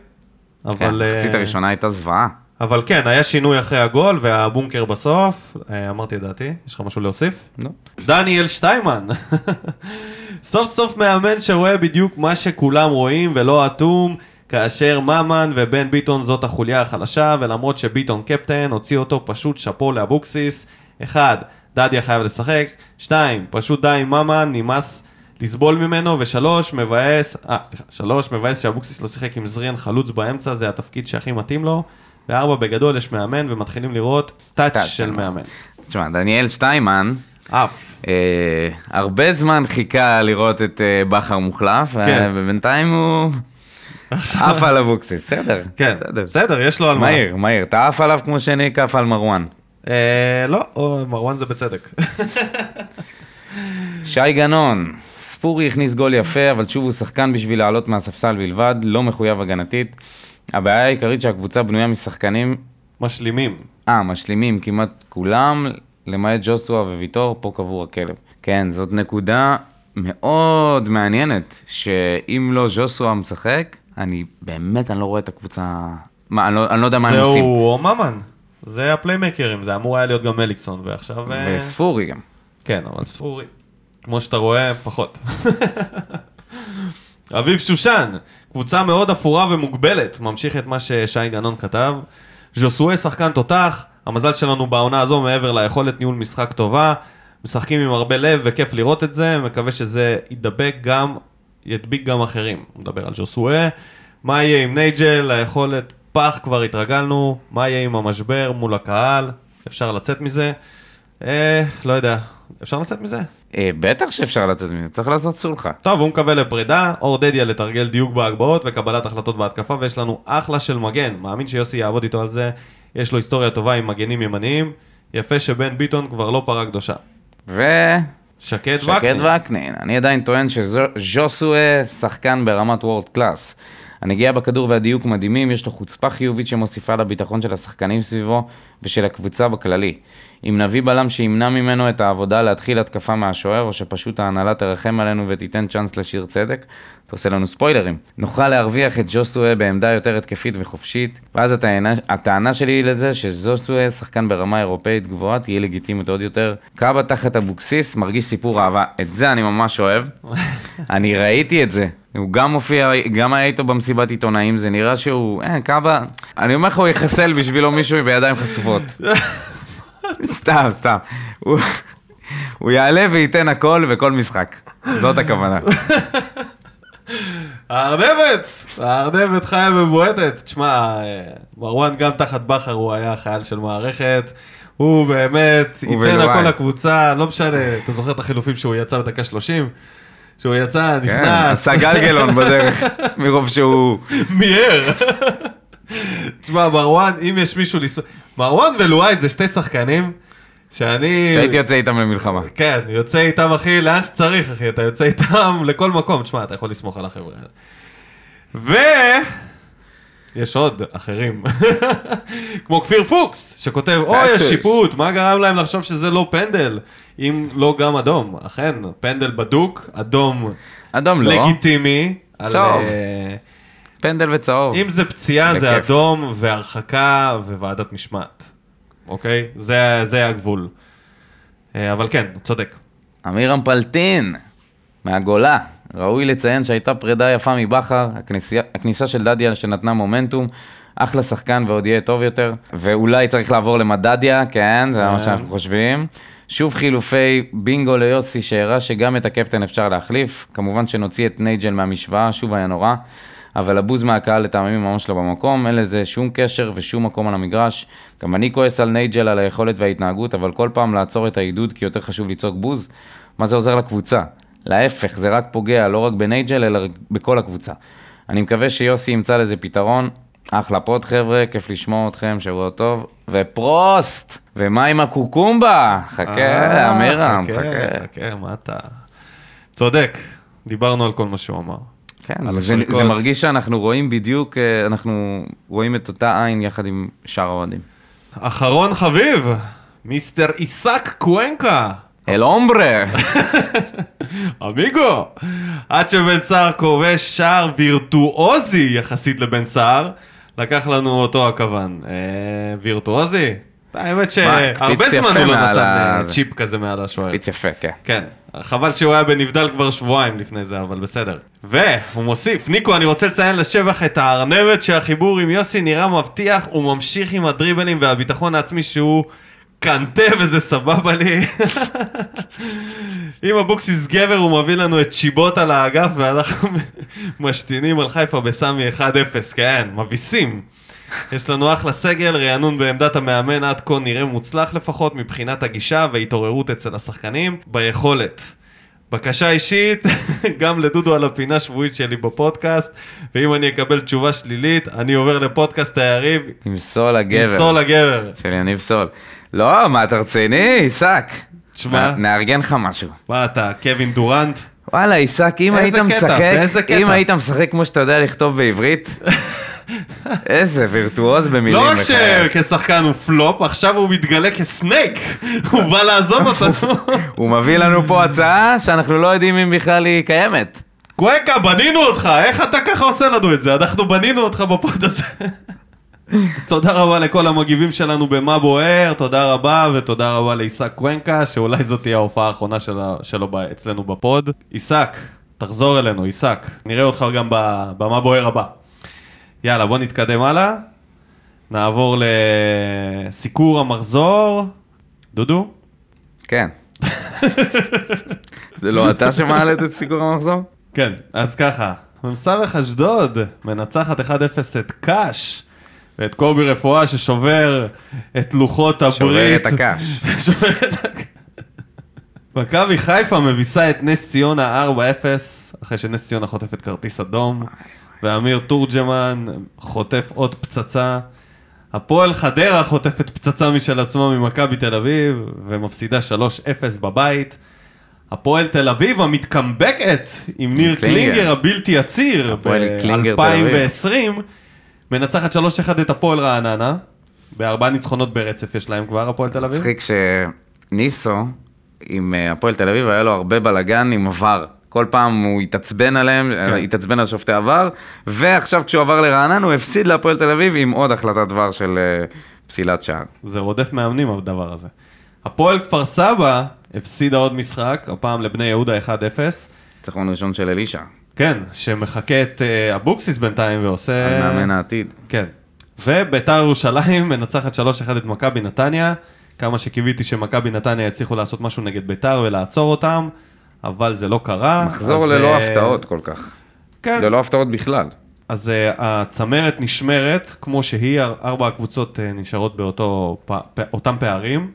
אבל, כן, אה, המחצית הראשונה הייתה זוועה. אבל כן, היה שינוי אחרי הגול והבונקר בסוף. אה, אמרתי את דעתי. יש לך משהו להוסיף? לא. דניאל שטיימן. סוף סוף מאמן שרואה בדיוק מה שכולם רואים ולא אטום. כאשר ממן ובן ביטון זאת החוליה החלשה, ולמרות שביטון קפטן, הוציא אותו פשוט שאפו לאבוקסיס. אחד, דדיה חייב לשחק. שתיים, פשוט די עם ממן, נמאס לסבול ממנו. ושלוש, מבאס, אה, סליחה, שלוש, מבאס שאבוקסיס לא שיחק עם זריאן חלוץ באמצע, זה התפקיד שהכי מתאים לו. וארבע, בגדול יש מאמן, ומתחילים לראות טאץ' של של מאמן. תשמע, דניאל שטיימן, אף. אה, הרבה זמן חיכה לראות את אה, בכר מוחלף, כן. ובינתיים הוא עף על אבוקסיס, בסדר. כן, בסדר. בסדר, יש לו על מה. מהיר, מהיר. אתה עף עליו כמו שניק עף על מרואן. אה, לא, מרואן זה בצדק. שי גנון, ספורי הכניס גול יפה, אבל שוב הוא שחקן בשביל לעלות מהספסל בלבד, לא מחויב הגנתית. הבעיה העיקרית שהקבוצה בנויה משחקנים, משלימים. אה, משלימים כמעט כולם, למעט ג'וסטואה וויטור, פה קבור הכלב. כן, זאת נקודה מאוד מעניינת, שאם לא ז'וסואה משחק, אני באמת, אני לא רואה את הקבוצה... מה, אני לא, אני לא יודע מה הם עושים. זהו ממן. זה הפליימקרים, זה אמור היה להיות גם מליקסון, ועכשיו... אה, וספורי גם. כן, אבל ספורי. כמו שאתה רואה, פחות. אביב שושן, קבוצה מאוד אפורה ומוגבלת, ממשיך את מה ששי גנון כתב. ז'וסואה שחקן תותח, המזל שלנו בעונה הזו מעבר ליכולת ניהול משחק טובה, משחקים עם הרבה לב וכיף לראות את זה, מקווה שזה ידבק גם, ידביק גם אחרים. הוא מדבר על ז'וסואה. מה יהיה עם נייג'ל, היכולת פח כבר התרגלנו, מה יהיה עם המשבר מול הקהל, אפשר לצאת מזה. אה, לא יודע, אפשר לצאת מזה? אה, בטח שאפשר לצאת מזה, צריך לעשות סולחה. טוב, הוא מקווה לפרידה, אור דדיה לתרגל דיוק בהגבהות וקבלת החלטות בהתקפה, ויש לנו אחלה של מגן. מאמין שיוסי יעבוד איתו על זה, יש לו היסטוריה טובה עם מגנים ימניים. יפה שבן ביטון כבר לא פרה קדושה. ו... שקד שקד וקנין. וקנין. אני עדיין טוען שז'וסואה שחקן ברמת world class. הנגיעה בכדור והדיוק מדהימים, יש לו חוצפה חיובית שמוסיפה לביטחון של השחקנים סביבו ושל הקבוצה בכללי. אם נביא בלם שימנע ממנו את העבודה להתחיל התקפה מהשוער, או שפשוט ההנהלה תרחם עלינו ותיתן צ'אנס לשיר צדק, אתה עושה לנו ספוילרים. נוכל להרוויח את ג'וסואה בעמדה יותר התקפית וחופשית, ואז הטענה, הטענה שלי לזה שג'וסואה, שחקן ברמה אירופאית גבוהה, תהיה לגיטימית עוד יותר. קאבה תחת אבוקסיס, מרגיש סיפור אהבה. את זה אני ממש אוהב. אני ראיתי את זה. הוא גם מופיע, גם היה איתו במסיבת עיתונאים, זה נראה שהוא, אה, קאבה, אני אומר לך, הוא יחסל בשבילו מישהו בידיים חשופות. סתם, סתם. הוא, הוא יעלה וייתן הכל וכל משחק. זאת הכוונה. הארנבת! הארנבת חיה ובועטת. תשמע, אה, מרואן גם תחת בכר הוא היה חייל של מערכת. הוא באמת הוא ייתן ולואי. הכל לקבוצה, לא משנה, אתה זוכר את החילופים שהוא יצא בדקה 30? שהוא יצא, כן, נכנס, עשה גלגלון בדרך, מרוב שהוא... מיהר. תשמע, מרואן, אם יש מישהו לס... מרואן ולואי זה שתי שחקנים שאני... שהייתי יוצא איתם למלחמה. כן, יוצא איתם, אחי, לאן שצריך, אחי, אתה יוצא איתם לכל מקום. תשמע, אתה יכול לסמוך על החבר'ה האלה. ו... יש עוד אחרים, כמו כפיר פוקס, שכותב, אוי. השיפוט, מה גרם להם לחשוב שזה לא פנדל, אם לא גם אדום? אכן, פנדל בדוק, אדום אדום לא, לגיטימי. על, צהוב. אה, פנדל וצהוב. אם זה פציעה, זה בכיף. אדום והרחקה וועדת משמעת, אוקיי? זה, זה הגבול. אה, אבל כן, צודק. אמירם פלטין, מהגולה. ראוי לציין שהייתה פרידה יפה מבכר, הכניסה, הכניסה של דדיה שנתנה מומנטום, אחלה שחקן ועוד יהיה טוב יותר, ואולי צריך לעבור למדדיה, כן, זה מה כן. שאנחנו חושבים. שוב חילופי בינגו ליוסי שהראה שגם את הקפטן אפשר להחליף, כמובן שנוציא את נייג'ל מהמשוואה, שוב היה נורא, אבל הבוז מהקהל לטעמי ממש לא במקום, אין לזה שום קשר ושום מקום על המגרש. גם אני כועס על נייג'ל על היכולת וההתנהגות, אבל כל פעם לעצור את העידוד כי יותר חשוב לצעוק בוז, מה זה עוזר לקבוצה? להפך, זה רק פוגע לא רק בנייג'ל, אלא בכל הקבוצה. אני מקווה שיוסי ימצא לזה פתרון. אחלה pod חבר'ה, כיף לשמוע אתכם, שבוע טוב. ופרוסט! ומה עם הקוקומבה? חכה, אה, אמירם, חכה, חכה. חכה, מה אתה... צודק, דיברנו על כל מה שהוא אמר. כן, על זה. זה מרגיש שאנחנו רואים בדיוק, אה, אנחנו רואים את אותה עין יחד עם שאר האוהדים. אחרון חביב, מיסטר עיסק קוונקה. אל אומברה! אמיגו! עד שבן סער כובש שער וירטואוזי יחסית לבן סער, לקח לנו אותו הכוון. אה, וירטואוזי? האמת שהרבה זמן הוא לא נתן אה. צ'יפ כזה מעל השוער. פיץ יפה, כן. כן, חבל שהוא היה בנבדל כבר שבועיים לפני זה, אבל בסדר. והוא מוסיף, ניקו, אני רוצה לציין לשבח את הארנבת שהחיבור עם יוסי נראה מבטיח, הוא ממשיך עם הדריבלים והביטחון העצמי שהוא קנטה וזה סבבה לי. אם אבוקסיס גבר הוא מביא לנו את צ'יבוט על האגף ואנחנו משתינים על חיפה בסמי 1-0, כן, מביסים. יש לנו אחלה סגל, רענון בעמדת המאמן עד כה נראה מוצלח לפחות מבחינת הגישה והתעוררות אצל השחקנים ביכולת. בקשה אישית, גם לדודו על הפינה שבועית שלי בפודקאסט, ואם אני אקבל תשובה שלילית, אני עובר לפודקאסט היריב, עם סול הגבר. עם סול הגבר. של יניב סול. לא, מה, אתה רציני? עיסק. תשמע. נארגן לך משהו. מה אתה, קווין דורנט? וואלה, עיסק, אם היית? משחק? אם היית משחק כמו שאתה יודע לכתוב בעברית, איזה וירטואוז במילים. לא רק. שכשחקן הוא פלופ, עכשיו הוא מתגלה כסנייק, הוא בא לעזוב אותנו. הוא מביא לנו פה הצעה שאנחנו לא יודעים אם בכלל היא קיימת. קווקה, בנינו אותך, איך אתה ככה עושה לנו את זה? אנחנו בנינו אותך בפוד הזה. תודה רבה לכל המגיבים שלנו במה בוער, תודה רבה, ותודה רבה לעיסק קוונקה, שאולי זאת תהיה ההופעה האחרונה שלה- שלו ב- אצלנו בפוד. עיסק, תחזור אלינו, עיסק. נראה אותך גם במה בוער הבא. יאללה, בוא נתקדם הלאה. נעבור לסיקור המחזור. דודו? כן. זה לא אתה שמעלת את סיכור המחזור? כן, אז ככה, מ"ס אשדוד מנצחת 1-0 את קאש ואת קובי רפואה ששובר את לוחות הברית. שובר את הקש. שובר את הקש. מכבי חיפה מביסה את נס ציונה 4-0, אחרי שנס ציונה חוטפת כרטיס אדום, ואמיר תורג'מן חוטף עוד פצצה. הפועל חדרה חוטפת פצצה משל עצמה ממכבי תל אביב, ומפסידה 3-0 בבית. הפועל תל אביב המתקמבקת עם ניר קלינגר. קלינגר הבלתי עציר הפועל קלינגר תל אביב. ב-2020, מנצחת 3-1 את הפועל רעננה, בארבעה ניצחונות ברצף יש להם כבר, הפועל תל אביב. מצחיק שניסו, עם אה, הפועל תל אביב, היה לו הרבה בלאגן עם עבר. כל פעם הוא התעצבן עליהם, כן. התעצבן על שופטי עבר, ועכשיו כשהוא עבר לרענן הוא הפסיד להפועל תל אביב עם עוד החלטת דבר של אה, פסילת שער. זה רודף מאמנים הדבר הזה. הפועל כפר סבא הפסידה עוד משחק, הפעם לבני יהודה 1-0. ניצחון ראשון של אלישע, כן, שמחקה את אה, אבוקסיס בינתיים ועושה... על מאמן העתיד. כן. וביתר ירושלים מנצחת 3-1 את מכבי נתניה. כמה שקיוויתי שמכבי נתניה יצליחו לעשות משהו נגד ביתר ולעצור אותם, אבל זה לא קרה. מחזור אז, ללא אה, הפתעות כל כך. כן. ללא הפתעות בכלל. אז uh, הצמרת נשמרת כמו שהיא, אר- ארבע הקבוצות uh, נשארות באותו, פ, פ, אותם פערים.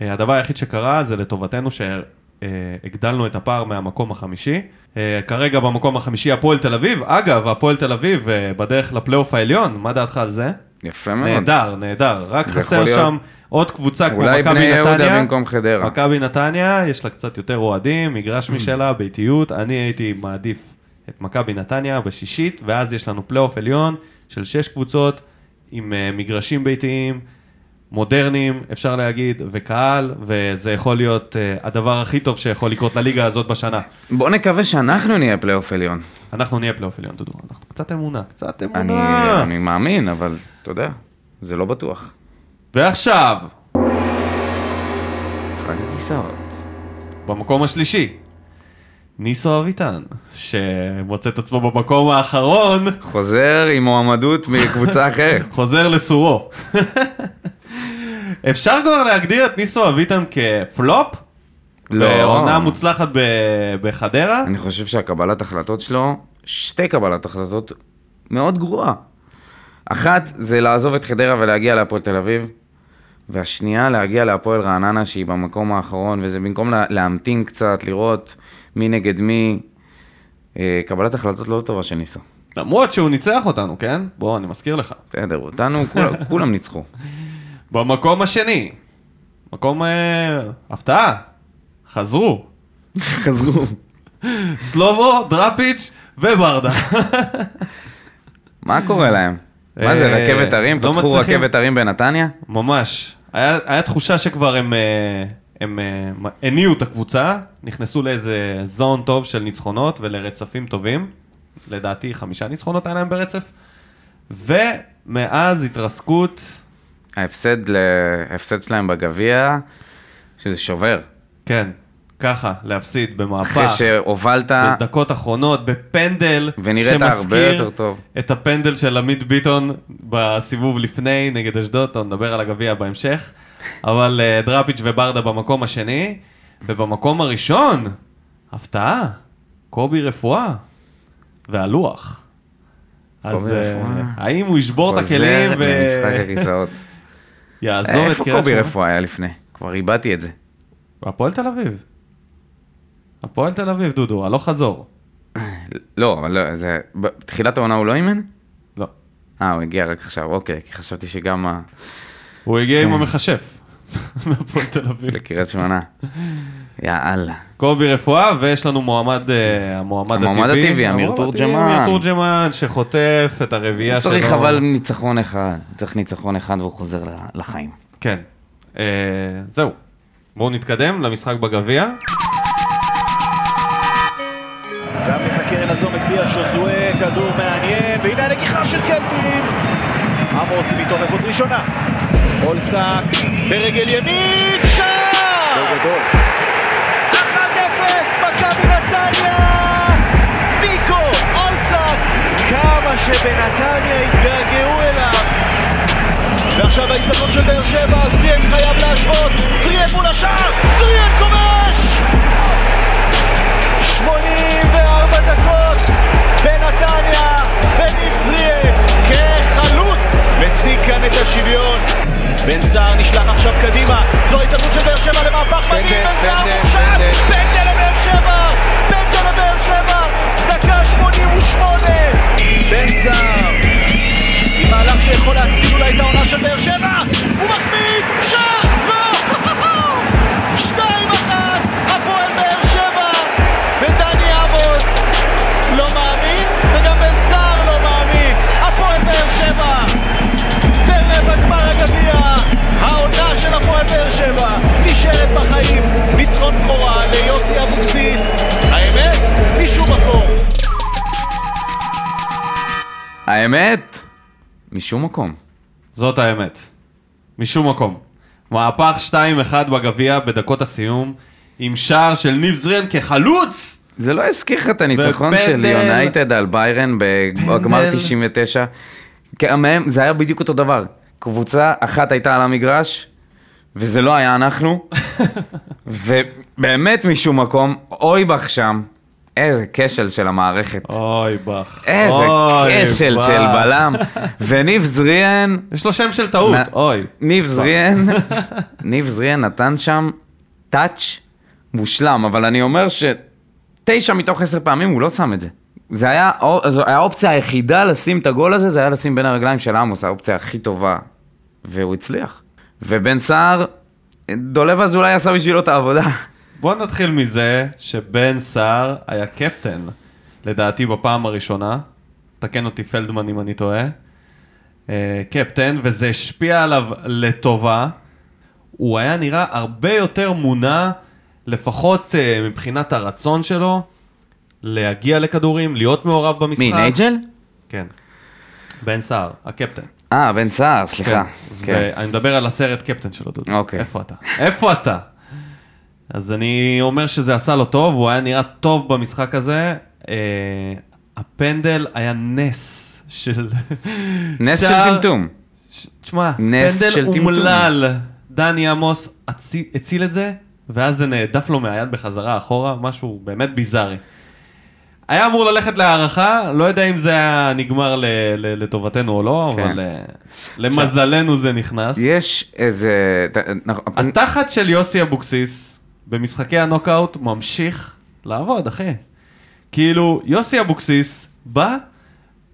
הדבר היחיד שקרה זה לטובתנו שהגדלנו את הפער מהמקום החמישי. Uh, כרגע במקום החמישי הפועל תל אביב. אגב, הפועל תל אביב uh, בדרך לפלייאוף העליון, מה דעתך על זה? יפה מאוד. נהדר, נהדר. רק חסר להיות- שם עוד קבוצה כמו אולי מכבי בני יהודה נתניה. במקום חדרה. מכבי נתניה, יש לה קצת יותר אוהדים, ממ. מגרש משלה, ביתיות. אני הייתי מעדיף את מכבי נתניה בשישית, ואז יש לנו פלייאוף עליון של שש קבוצות עם אה, מגרשים ביתיים, מודרניים, אפשר להגיד, וקהל, וזה יכול להיות אה, הדבר הכי טוב שיכול לקרות לליגה הזאת בשנה. בוא נקווה שאנחנו נהיה פלייאוף עליון. אנחנו נהיה פלייאוף עליון, דודו. אנחנו קצת אמונה, קצת אני, אמונה. אני מאמין, אבל אתה יודע, זה לא בטוח. ועכשיו, משחק הכיסאות. במקום השלישי, ניסו אביטן, שמוצא את עצמו במקום האחרון. חוזר עם מועמדות מקבוצה אחרת. חוזר לסורו. אפשר כבר להגדיר את ניסו אביטן כפלופ? לא. בעונה מוצלחת ב- בחדרה? אני חושב שהקבלת החלטות שלו, שתי קבלת החלטות מאוד גרועה. אחת, זה לעזוב את חדרה ולהגיע להפועל תל אביב, והשנייה, להגיע להפועל רעננה שהיא במקום האחרון, וזה במקום לה, להמתין קצת, לראות מי נגד מי. אה, קבלת החלטות לא טובה של ניסו. למרות שהוא ניצח אותנו, כן? בוא, אני מזכיר לך. בסדר, אותנו, כולם, כולם ניצחו. במקום השני, מקום אה, הפתעה, חזרו. חזרו. סלובו, דראפיץ' וברדה. מה קורה להם? מה זה, אה, רכבת הרים? לא פתחו מצליחים. רכבת הרים בנתניה? ממש. היה, היה תחושה שכבר הם, אה, הם אה, הניעו את הקבוצה, נכנסו לאיזה זון טוב של ניצחונות ולרצפים טובים. לדעתי חמישה ניצחונות היה להם ברצף. ומאז התרסקות, ההפסד, ל... ההפסד שלהם בגביע, שזה שובר. כן, ככה, להפסיד במהפך. אחרי שהובלת, בדקות אחרונות, בפנדל, ונראית הרבה יותר טוב. את הפנדל של עמית ביטון בסיבוב לפני נגד אשדוד, טוב, נדבר על הגביע בהמשך, אבל uh, דראפיץ' וברדה במקום השני, ובמקום הראשון, הפתעה, קובי רפואה, והלוח. אז רפואה. האם הוא ישבור את חוזר הכלים למשחק הכיסאות. ויעזוב את איפה קריית קובי שמונה? רפואה היה לפני? כבר איבדתי את זה. הפועל תל אביב. הפועל תל אביב, דודו, הלוך חזור. לא, אבל לא, זה... בתחילת העונה הוא לא אימן? לא. אה, הוא הגיע רק עכשיו, אוקיי, כי חשבתי שגם ה... הוא הגיע עם כן. המכשף. מהפועל תל אביב. לקריית שמונה. יאללה. קובי רפואה, ויש לנו מועמד, אה, המועמד הטבעי. המועמד הטבעי, אמיר תורג'מן. אמיר תורג'מן, שחוטף את הרביעייה שלו. צריך אבל ניצחון אחד. צריך ניצחון אחד והוא חוזר ל- לחיים. כן. אה, זהו. בואו נתקדם למשחק בגביע. גם את הקרן הזו מגביה ז'וזואה, כדור מעניין, והנה הנגיחה של קלטינס. עמוס עם התעוררות ראשונה. אולסק ברגל ימין, שער! שבנתניה התגעגעו אליו. ועכשיו ההזדמנות של באר שבע, זריאן חייב להשוות, זריאן מול השער, זריאן כובש! 84 דקות. בנתניה, בניב זריאן כחלוץ משיג כאן את השוויון. בן סער נשלח עכשיו קדימה, זו ההתערבות של באר שבע למהפך מדהים, בן סער מורשע, פנדל. לבאר שבע, פנדל לבאר שבע, דקה 88, בן סער עם מהלך שיכול להציל אולי את העונה של באר שבע, הוא מחמיץ, שער, לא! שתיים אחת, הפועל באר שבע, ודני עמוס לא מאמין, וגם בן סער לא מאמין, הפועל באר שבע, ברבע גמר הגביע, העונה של הפועל באר שבע, נשארת בחיים, ניצחון בכורה האמת, משום מקום. זאת האמת. משום מקום. מהפך 2-1 בגביע בדקות הסיום, עם שער של ניב זריאן כחלוץ! זה לא הזכיר לך את הניצחון. של יונייטד על ביירן בגמר 99? כן, מהם- זה היה בדיוק אותו דבר. קבוצה אחת הייתה על המגרש, וזה לא היה אנחנו, ובאמת משום מקום, אויבך שם, איזה כשל של המערכת. אוי בח. איזה אוי, כשל בח. של בלם. וניב זריאן, יש לו שם של טעות, נ- אוי. ניב זריאן, ניב זריאן נתן שם טאץ' מושלם, אבל אני אומר שתשע מתוך עשר פעמים הוא לא שם את זה. זה היה, זו האופציה היחידה לשים את הגול הזה, זה היה לשים בין הרגליים של עמוס, האופציה הכי טובה. והוא הצליח. ובן סער, דולב אזולאי עשה בשבילו את העבודה. בוא נתחיל מזה שבן סער היה קפטן, לדעתי בפעם הראשונה. תקן אותי פלדמן אם אני טועה. אה, קפטן, וזה השפיע עליו לטובה. הוא היה נראה הרבה יותר מונע, לפחות אה, מבחינת הרצון שלו, להגיע לכדורים, להיות מעורב במשחק. מי, נייג'ל? כן. בן סער, הקפטן. אה, בן סער, סליחה. כן. ואני מדבר על הסרט קפטן שלו, דודו. אוקיי. איפה אתה? איפה אתה? אז אני אומר שזה עשה לו טוב, הוא היה נראה טוב במשחק הזה. אה, הפנדל היה נס של... נס של שער- טמטום. ש- תשמע, פנדל של טמטום. אומלל. דני עמוס הצי- הציל את זה, ואז זה נהדף לו מהיד בחזרה אחורה, משהו באמת ביזארי. היה אמור ללכת להערכה, לא יודע אם זה היה נגמר ל- ל- לטובתנו או לא, כן. אבל אה, למזלנו זה נכנס. יש איזה... אנחנו- התחת של יוסי אבוקסיס במשחקי הנוקאוט ממשיך לעבוד, אחי. כאילו, יוסי אבוקסיס בא,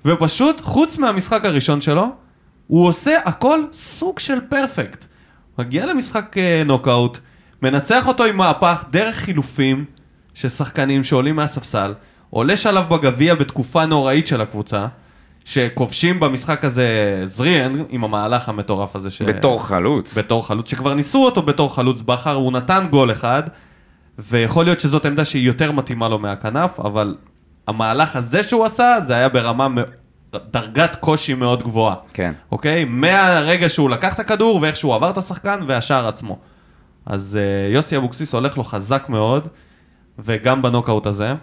ופשוט, חוץ מהמשחק הראשון שלו, הוא עושה הכל סוג של perfect. מגיע למשחק אה, נוקאוט, מנצח אותו עם מהפך דרך חילופים של שחקנים שעולים מהספסל, עולה שלב בגביע בתקופה נוראית של הקבוצה, שכובשים במשחק הזה זריאן עם המהלך המטורף הזה. ש... בתור חלוץ. בתור חלוץ, שכבר ניסו אותו בתור חלוץ בכר, הוא נתן גול אחד, ויכול להיות שזאת עמדה שהיא יותר מתאימה לו מהכנף, אבל המהלך הזה שהוא עשה, זה היה ברמה דרגת קושי מאוד גבוהה. כן. אוקיי? מהרגע שהוא לקח את הכדור ואיך שהוא עבר את השחקן והשער עצמו. אז אה, יוסי אבוקסיס הולך לו חזק מאוד, וגם בנוקאוט הזה.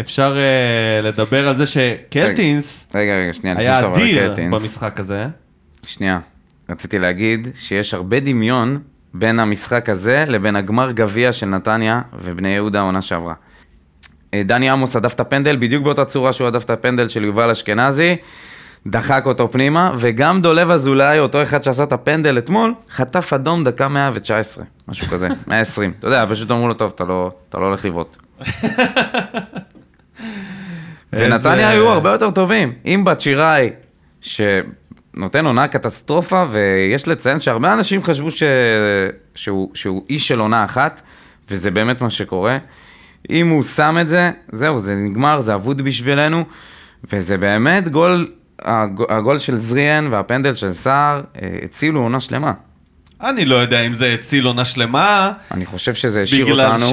אפשר אה, לדבר על זה שקלטינס רגע, רגע, שנייה, היה אדיר. במשחק הזה. שנייה, רציתי להגיד שיש הרבה דמיון בין המשחק הזה לבין הגמר גביע של נתניה ובני יהודה העונה שעברה. אה, דני עמוס הדף את הפנדל בדיוק באותה צורה שהוא הדף את הפנדל של יובל אשכנזי, דחק אותו פנימה, וגם דולב אזולאי, אותו אחד שעשה את הפנדל אתמול, חטף אדום דקה 119, משהו כזה, 120. אתה יודע, פשוט אמרו לו, טוב, אתה לא, אתה לא הולך לבעוט. ונתניה היו הרבה יותר טובים. עם בת שיראי, שנותן עונה קטסטרופה, ויש לציין שהרבה אנשים חשבו ש... שהוא, שהוא איש של עונה אחת, וזה באמת מה שקורה. אם הוא שם את זה, זהו, זה נגמר, זה אבוד בשבילנו, וזה באמת גול, הג- הגול של זריאן והפנדל של סער אה, הצילו עונה שלמה. אני לא יודע אם זה הציל עונה שלמה, אני חושב שזה השאיר בגלל אותנו...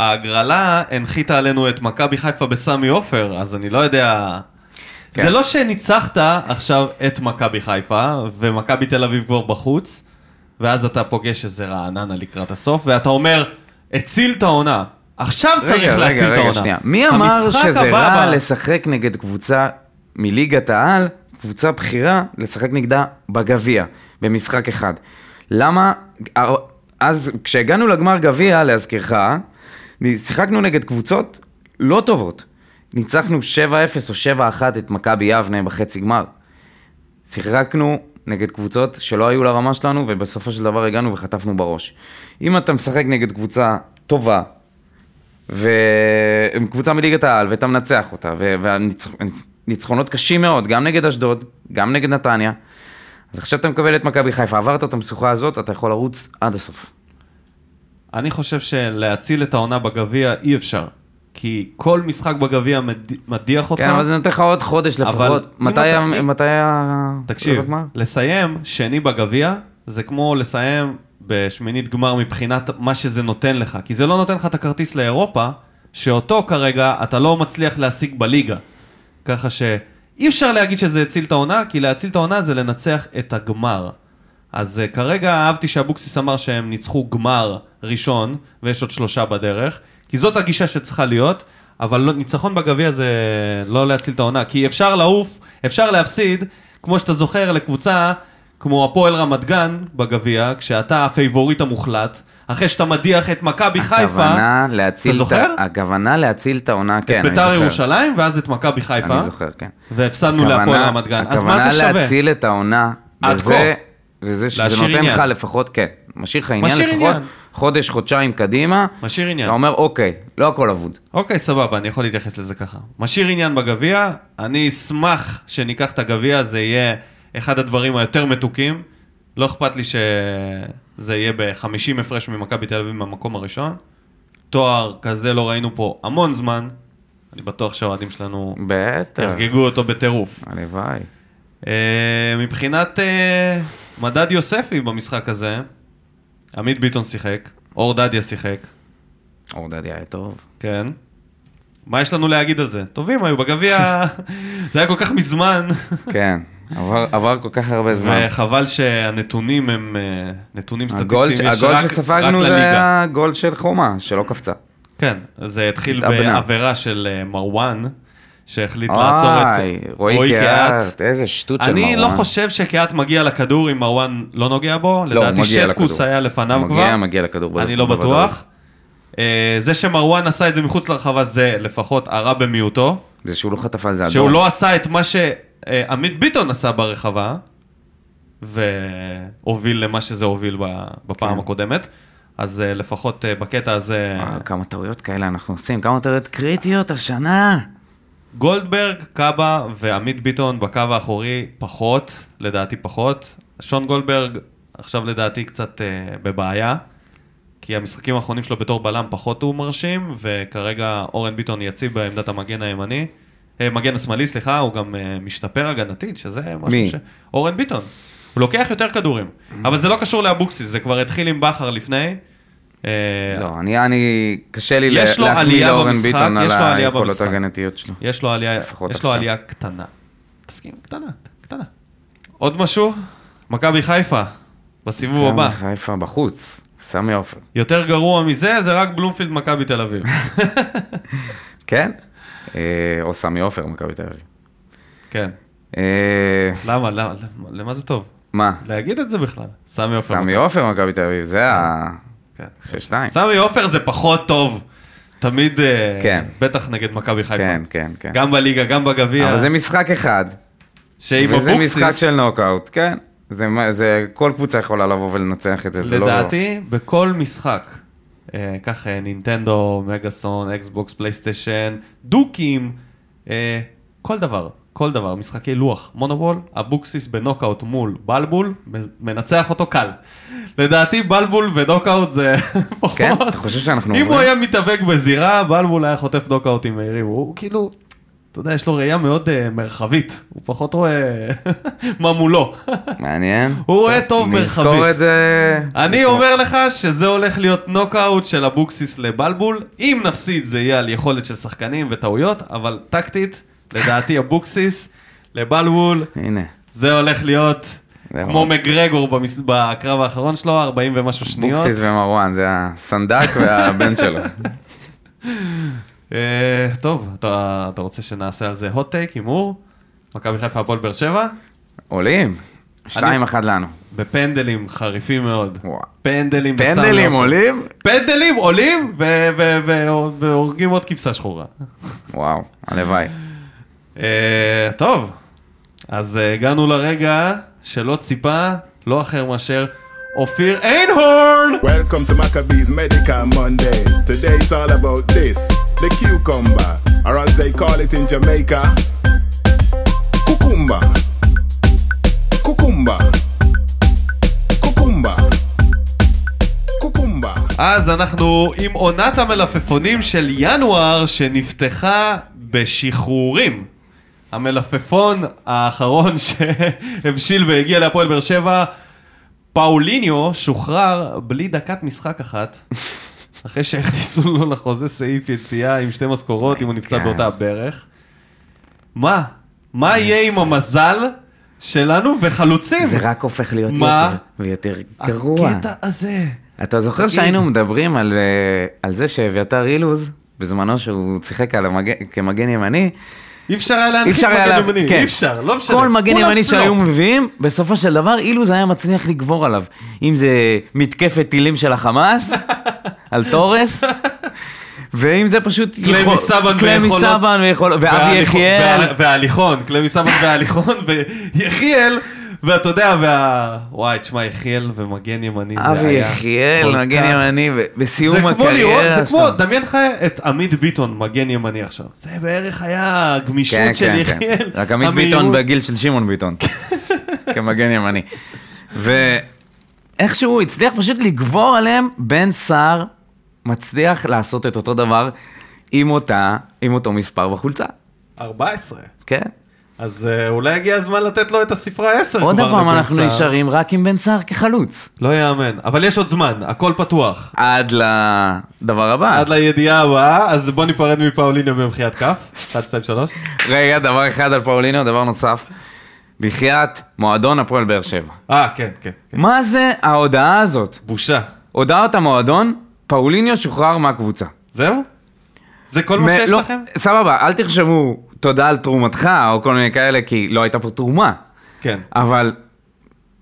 שההגרלה הנחיתה עלינו את מכבי חיפה בסמי עופר, אז אני לא יודע... כן. זה לא שניצחת עכשיו את מכבי חיפה, ומכבי תל אביב כבר בחוץ, ואז אתה פוגש איזה רעננה לקראת הסוף, ואתה אומר, הציל את העונה. עכשיו צריך רגע, להציל רגע, את רגע, העונה. שנייה. מי אמר שזה רע ב- לשחק נגד קבוצה מליגת העל, קבוצה בכירה, לשחק נגדה בגביע, במשחק אחד? למה, אז כשהגענו לגמר גביע, להזכירך, שיחקנו נגד קבוצות לא טובות. ניצחנו 7-0 או 7-1 את מכבי יבנה בחצי גמר. שיחקנו נגד קבוצות שלא היו לרמה שלנו, ובסופו של דבר הגענו וחטפנו בראש. אם אתה משחק נגד קבוצה טובה, וקבוצה מליגת העל, ואתה מנצח אותה, וניצחונות קשים מאוד, גם נגד אשדוד, גם נגד נתניה, אז עכשיו אתה מקבל את מכבי חיפה, עברת את המשוכה הזאת, אתה יכול לרוץ עד הסוף. אני חושב שלהציל את העונה בגביע אי אפשר. כי כל משחק בגביע מד- מדיח אותך. כן, אבל זה נותן לך עוד חודש לפחות. מתי ה- מתי ה... תקשיב? לסיים שני בגביע, זה כמו לסיים בשמינית גמר מבחינת מה שזה נותן לך. כי זה לא נותן לך את הכרטיס לאירופה, שאותו כרגע אתה לא מצליח להשיג בליגה. ככה שאי אפשר להגיד שזה הציל את העונה, כי להציל את העונה זה לנצח את הגמר. אז אה, כרגע אהבתי שאבוקסיס אמר שהם ניצחו גמר ראשון, ויש עוד שלושה בדרך, כי זאת הגישה שצריכה להיות, אבל לא, ניצחון בגביע זה לא להציל את העונה, כי אפשר לעוף, אפשר להפסיד, כמו שאתה זוכר, לקבוצה כמו הפועל רמת גן בגביע, כשאתה הפייבוריט המוחלט, אחרי שאתה מדיח את מכבי חיפה, הכוונה להציל אתה את זוכר? הכוונה להציל את העונה, כן, את אני ביתר זוכר. ירושלים, ואז את מכבי חיפה, אני זוכר, כן. והפסדנו הכוונה- להפועל רמת גן. אז מה זה הכוונה שווה? להציל את העונה, עד וזה, שזה נותן לך עניין. לפחות, כן, משאיר לך עניין משאיר לפחות עניין. חודש, חודשיים קדימה. משאיר עניין. אתה אומר, אוקיי, לא הכל אבוד. אוקיי, סבבה, אני יכול להתייחס לזה ככה. משאיר עניין בגביע, אני אשמח שניקח את הגביע, זה יהיה אחד הדברים היותר מתוקים. לא אכפת לי שזה יהיה ב-50 הפרש ממכבי תל אביב מהמקום הראשון. תואר כזה לא ראינו פה המון זמן. אני בטוח שהאוהדים שלנו בטח, יחגגו אותו בטירוף. הלוואי. אה, מבחינת אה, מדד יוספי במשחק הזה, עמית ביטון שיחק, אור דדיה שיחק, אור דדיה היה טוב. כן. מה יש לנו להגיד על זה? טובים היו בגביע, זה היה כל כך מזמן, כן, עבר- עבר כל כך הרבה זמן. וחבל שהנתונים הם אה, נתונים הגול סטטיסטיים, הגול שספגנו זה. היה גול של חומה, שלא קפצה. כן, זה התחיל. בעבירה של אה, מרואן, שהחליט לעצור את רועי קהת, איזה שטות של מרואן. אני לא חושב שקהת מגיע לכדור אם מרואן לא נוגע בו, לא, לדעתי מגיע שטקוס. היה לפניו כבר. מגיע, מגיע לכדור. אני לא. בטוח. אה, זה שמרואן עשה את זה מחוץ לרחבה זה לפחות הרע במיעוטו. זה שהוא לא חטף על זה אדום. שהוא לא עשה את מה שעמית ביטון עשה ברחבה, והוביל למה שזה הוביל בפעם כן. הקודמת. אז אה, לפחות אה, בקטע הזה, וואו, כמה טעויות כאלה אנחנו עושים, כמה טעויות קריטיות השנה. גולדברג, קאבה ועמית ביטון בקו האחורי פחות, לדעתי פחות. שון גולדברג עכשיו לדעתי קצת אה, בבעיה, כי המשחקים האחרונים שלו בתור בלם פחות הוא מרשים, וכרגע אורן ביטון יציב בעמדת המגן הימני. אה, מגן השמאלי, סליחה, הוא גם אה, משתפר הגנתית, שזה משהו מי? ש... אורן ביטון. הוא לוקח יותר כדורים, אבל זה לא קשור לאבוקסיס, זה כבר התחיל עם בכר לפני. אה, לא, אני, אני, קשה לי להחמיא לאורן ביטון על היכולות. ההגנתיות שלו. יש לו עלייה, יש לו. עלייה קטנה. תסכים, קטנה, קטנה. עוד משהו? מכבי חיפה, בסיבוב הבא. חיפה בחוץ, סמי עופר. יותר גרוע מזה, זה רק בלומפילד מכבי תל אביב. כן? אה, או סמי עופר, מכבי תל אביב. כן. אה, למה? למה? למה זה טוב? מה? להגיד את זה בכלל. סמי עופר. סמי עופר, מכבי תל אביב, זה ה... כן. סמי עופר זה פחות טוב. תמיד, אה, כן. בטח נגד מכבי חיפה. כן, כן, כן. גם בליגה, גם בגביע. אבל זה משחק אחד, שעם וזה אבוקסיס, משחק של נוקאוט, כן. זה, זה, כל קבוצה יכולה לבוא ולנצח את זה, זה לא... לדעתי, בכל משחק, אה, קח אה, נינטנדו, מגאסון, אקסבוקס, פלייסטיישן, דוקים, אה, כל דבר, כל דבר, משחקי לוח, מונופול, אבוקסיס בנוקאוט מול בלבול, מנצח אותו קל. לדעתי בלבול ונוקאוט זה פחות... כן? אתה חושב שאנחנו אם הוא עוברים? היה מתאבק בזירה, בלבול היה חוטף נוקאוטים מהירים. הוא כאילו, אתה יודע, יש לו ראייה מאוד אה, מרחבית. הוא פחות רואה מה מולו. מעניין. הוא רואה טוב נזכור מרחבית. את זה... אני אומר לך שזה הולך להיות נוקאוט של אבוקסיס לבלבול. אם נפסיד זה יהיה על יכולת של שחקנים וטעויות, אבל טקטית, לדעתי אבוקסיס לבלבול, הנה. זה הולך להיות כמו. מגרגור במס- בקרב האחרון שלו, 40 ומשהו שניות. אבוקסיס ומרואן, זה הסנדק והבן שלו. אה, טוב, אתה אתה רוצה שנעשה על זה hot take, הימור? מכבי חיפה הפועל באר שבע? עולים. שתיים אחת לנו. בפנדלים חריפים מאוד. וואו. פנדלים בסמי פנדלים עופר. עולים? פנדלים עולים והורגים עוד כבשה שחורה. וואו, הלוואי. Uh, טוב, אז uh, הגענו לרגע שלא ציפה, לא אחר מאשר אופיר איינהורן! Welcome to Maccabees Medica Mondays, today is all about this, the cucumber, or as they call it in Jamaica, קוקומבה. קוקומבה. קוקומבה. קוקומבה. אז אנחנו עם עונת המלפפונים של ינואר שנפתחה בשחרורים. המלפפון האחרון שהבשיל והגיע להפועל באר שבע, פאוליניו שוחרר בלי דקת משחק אחת, אחרי שהכניסו לו לחוזה סעיף יציאה עם שתי משכורות אם הוא נפצע. באותה ברך. מה? מה יהיה עם המזל שלנו וחלוצים? זה רק הופך להיות מה? יותר ויותר גרוע. הקטע הזה. אתה זוכר. שהיינו מדברים על, אה, על זה שאביתר אילוז, בזמנו שהוא שיחק המג... כמגן ימני, אי אפשר היה להנחית היה... מגן ימני, כן. אי אפשר, לא משנה. כל מגן ימני. שהיו מביאים, בסופו של דבר אילוז היה מצליח לגבור עליו. אם זה מתקפת טילים של החמאס, על תורס, ואם זה פשוט... קלמי יכול- סבן קלמי ויכולות-. ואבי יחיאל. וה- וההליכון, קלמי סבן וההליכון, ויחיאל, ואתה יודע, וה... וואי, תשמע, יחיאל ומגן ימני זה היה... אבי יחיאל, מגן כך- ימני, בסיום זה כמו לראות, הקריירה זה כמו, שלו. דמיין לך את עמית ביטון, מגן ימני עכשיו. זה בערך היה הגמישות כן, של כן, יחיאל. כן. רק עמית המהירות. ביטון בגיל של שמעון ביטון. כמגן ימני. ואיכשהו הוא הצליח פשוט לגבור עליהם, בן סער מצליח לעשות את אותו דבר עם אותה, עם אותו מספר בחולצה. 14. כן. אז אה, אולי הגיע הזמן לתת לו את הספרה 10 כבר. עוד פעם לבן אנחנו סער. נשארים רק עם בן סער כחלוץ. לא יאמן, אבל יש עוד זמן, הכל פתוח. עד לדבר הבא. עד לידיעה הבאה, אז בוא ניפרד מפאוליניו במחיית כף. 1, 2, 3. רגע, דבר אחד על פאולינו, דבר נוסף. בחייאת מועדון הפועל באר שבע. אה, כן, כן. כן. מה זה ההודעה הזאת? בושה. הודעת המועדון, פאוליניו שוחרר מהקבוצה. זהו? זה כל מה שיש לא, לכם? סבבה, אל תרשמו תודה על תרומתך או כל מיני כאלה, כי לא הייתה פה תרומה. כן. אבל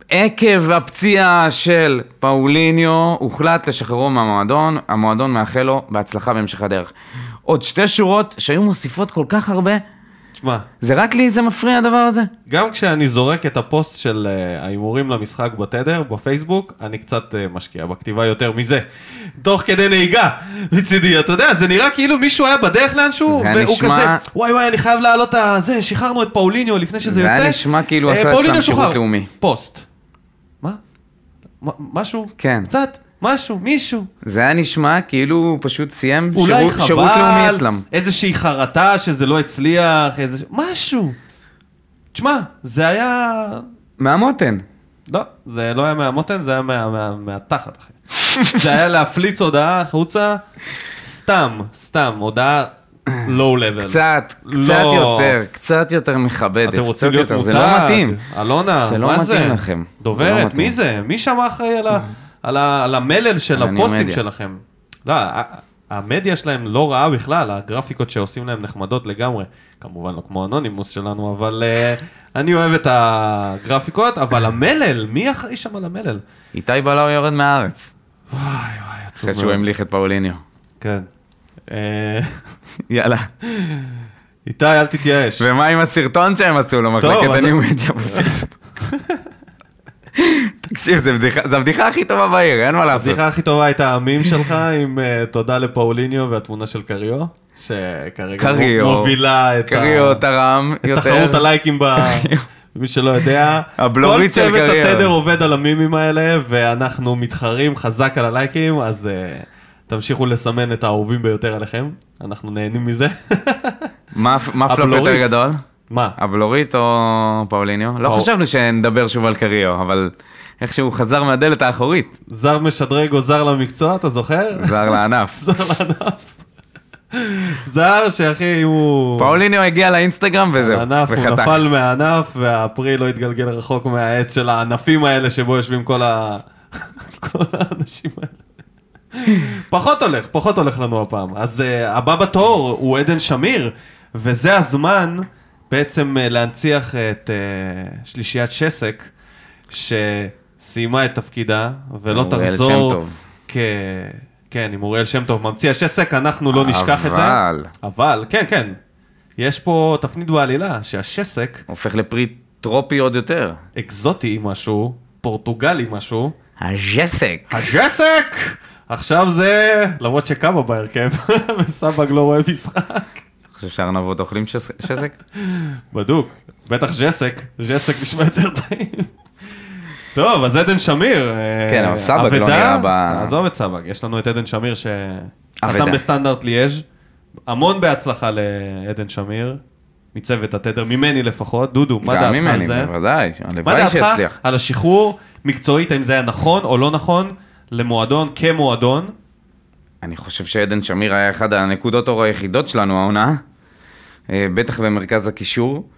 עקב הפציעה של פאוליניו, הוחלט לשחררו מהמועדון, המועדון מאחל לו בהצלחה בהמשך הדרך. עוד שתי שורות שהיו מוסיפות כל כך הרבה, תשמע, זה רק לי זה מפריע הדבר הזה? גם כשאני זורק את הפוסט של אה, ההימורים למשחק בתדר, בפייסבוק, אני קצת אה, משקיע בכתיבה יותר מזה. תוך כדי נהיגה, מצידי, אתה יודע, זה נראה כאילו מישהו היה בדרך לאנשהו, זה והוא נשמע- כזה, וואי וואי, אני חייב להעלות את הזה, שחררנו את פאוליניו לפני שזה זה יוצא. היה נשמע כאילו עשה אצלם שירות. לאומי. פוסט. מה? מה- משהו? כן. קצת? משהו? מישהו? זה היה נשמע כאילו הוא פשוט סיים שירות, חבל, שירות לאומי אצלם. איזושהי חרטה שזה לא הצליח, איזה... משהו. תשמע, זה היה... מהמותן. לא, זה לא היה מהמותן, זה היה מה, מה, מהתחת, אחי. זה היה להפליץ הודעה החוצה, סתם, סתם, הודעה לואו לבל. קצת, לא. קצת יותר, קצת יותר מכבדת. אתם רוצים להיות יותר, מותג? זה לא מתאים. אלונה, זה לא מה מתאים זה? לכם. זה לא דוברת, מתאים. מי זה? מי שם אחראי על ה- על ה- על המלל של הפוסטים. שלכם? לא, המדיה שלהם לא רעה בכלל, הגרפיקות שעושים להם נחמדות לגמרי. כמובן לא כמו אנונימוס שלנו, אבל אה, אני אוהב את הגרפיקות, אבל המלל, מי אחראי שם על המלל? איתי בלאו יורד מהארץ. וואי וואי, עצוב אחרי שהוא מאוד. המליך את פאוליניו. כן. אה, יאללה. איתי, אל תתייאש. ומה עם הסרטון שהם עשו לו, מחלקת אז- הניו-מדיה בפייסבוק? תקשיב, זו הבדיחה הכי טובה בעיר, אין מה לעשות. הבדיחה הכי טובה הייתה המים שלך עם אה, תודה לפאוליניו והתמונה של קריו, שכרגע. מובילה את. תחרות הלייקים ב... מי שלא יודע. כל צוות. התדר עובד על המימים האלה, ואנחנו מתחרים חזק על הלייקים, אז אה, תמשיכו לסמן את האהובים ביותר עליכם, אנחנו נהנים מזה. מה מה פלופ יותר. גדול? מה? הבלורית או פאוליניו? לא חשבנו שנדבר שוב על קריו, אבל איכשהו חזר מהדלת האחורית. זר משדרג או זר למקצוע, אתה זוכר? זר לענף. זר לענף. זר שאחי, אם הוא... פאוליניו הגיע לאינסטגרם וזהו, הענף, הוא וחתך. נפל מהענף, והפרי לא התגלגל רחוק מהעץ של הענפים האלה שבו יושבים כל ה... כל האנשים האלה. פחות הולך, פחות הולך לנו הפעם. אז uh, הבא בתור הוא עדן שמיר, וזה הזמן בעצם uh, להנציח את uh, שלישיית שסק, שסיימה את תפקידה, ולא תחזור. כ... כן, עם אוריאל שם טוב, ממציא השסק, אנחנו לא נשכח את זה. אבל- אבל, כן, כן. יש פה תפנית בעלילה, שהשסק הופך לפרי טרופי עוד יותר. אקזוטי משהו, פורטוגלי משהו. הז'סק. הג'סק! עכשיו זה, למרות שקאבה בהרכב, וסבג לא רואה משחק. חושב שהארנבות אוכלים שס- שסק? בדוק, בטח ג'סק, ג'סק נשמע יותר טעים. טוב, אז עדן שמיר. אה, כן, אבל סבג לא נראה ב- עזוב את סבג, יש לנו את עדן שמיר שחתם. בסטנדרט ליאז'. המון בהצלחה לעדן שמיר, מצוות התדר, ממני לפחות. דודו, מה גם דעתך על ממני, זה? בוודאי, מה הלוואי דעתך שיצליח. על השחרור, מקצועית, האם זה היה נכון או לא נכון, למועדון כמועדון? אני חושב שעדן שמיר היה אחד הנקודות אור היחידות שלנו העונה, אה, בטח במרכז הקישור,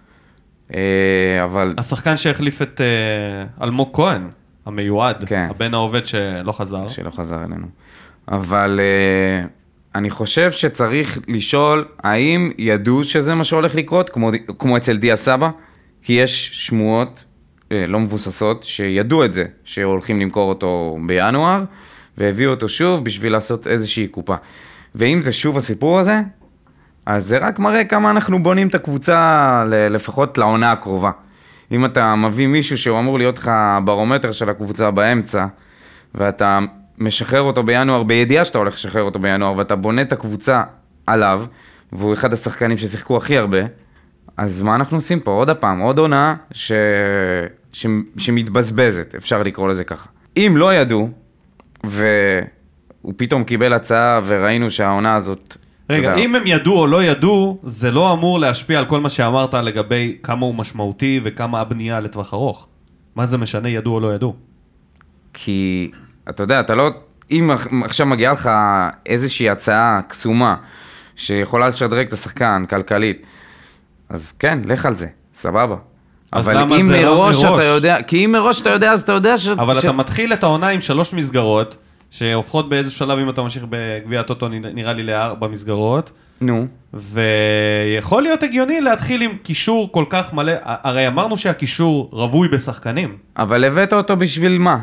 אבל השחקן שהחליף את אה, אלמוג כהן, המיועד, כן. הבן העובד שלא חזר. שלא חזר אלינו. אבל אה, אני חושב שצריך לשאול האם ידעו שזה מה שהולך לקרות, כמו, כמו אצל דיה סבא, כי יש שמועות אה, לא מבוססות שידעו את זה, שהולכים למכור אותו בינואר, והביאו אותו שוב בשביל לעשות איזושהי קופה. ואם זה שוב הסיפור הזה, אז זה רק מראה כמה אנחנו בונים את הקבוצה לפחות לעונה הקרובה. אם אתה מביא מישהו שהוא אמור להיות לך ברומטר של הקבוצה באמצע, ואתה משחרר אותו בינואר בידיעה שאתה הולך לשחרר אותו בינואר, ואתה בונה את הקבוצה עליו, והוא אחד השחקנים ששיחקו הכי הרבה, אז מה אנחנו עושים פה? עוד הפעם, עוד עונה ש... ש... שמתבזבזת, אפשר לקרוא לזה ככה. אם לא ידעו, והוא פתאום קיבל הצעה וראינו שהעונה הזאת... רגע, יודע, אם הם ידעו או לא ידעו, זה לא אמור להשפיע על כל מה שאמרת לגבי כמה הוא משמעותי וכמה הבנייה לטווח ארוך. מה זה משנה, ידעו או לא ידעו? כי, אתה יודע, אתה לא... אם עכשיו מגיעה לך איזושהי הצעה קסומה שיכולה לשדרג את השחקן כלכלית, אז כן, לך על זה, סבבה. אבל אם זה לא מראש מראש? אתה יודע, כי אם מראש אתה יודע, אז אתה יודע ש... אבל ש... אתה מתחיל את העונה עם שלוש מסגרות, שהופכות באיזה שלב, אם אתה ממשיך בגביע הטוטו, נראה לי לארבע מסגרות. נו, ויכול להיות הגיוני להתחיל עם קישור כל כך מלא, הרי אמרנו שהקישור רווי בשחקנים. אבל הבאת אותו בשביל מה?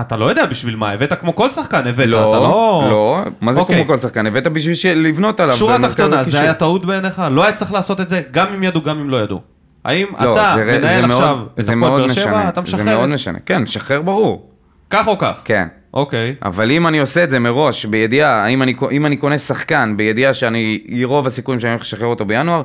אתה לא יודע בשביל מה, הבאת כמו כל שחקן, הבאת, לא, אתה לא... לא, מה זה אוקיי. כמו כל שחקן? הבאת בשביל של- לבנות עליו. שורה תחתונה. זה היה טעות בעיניך? לא היה צריך לעשות את זה, גם אם ידעו, גם אם לא ידעו. האם לא, אתה זה- זה מנהל מאוד- עכשיו את זה הפועל מאוד באר שבע, אתה זה משחרר? מאוד משנה, כן, משחרר ברור, כך או כך? כן. אוקיי. אבל אם אני עושה את זה מראש, בידיעה, אם אני, אם אני קונה שחקן, בידיעה שאני, רוב הסיכויים שאני הולך לשחרר אותו בינואר,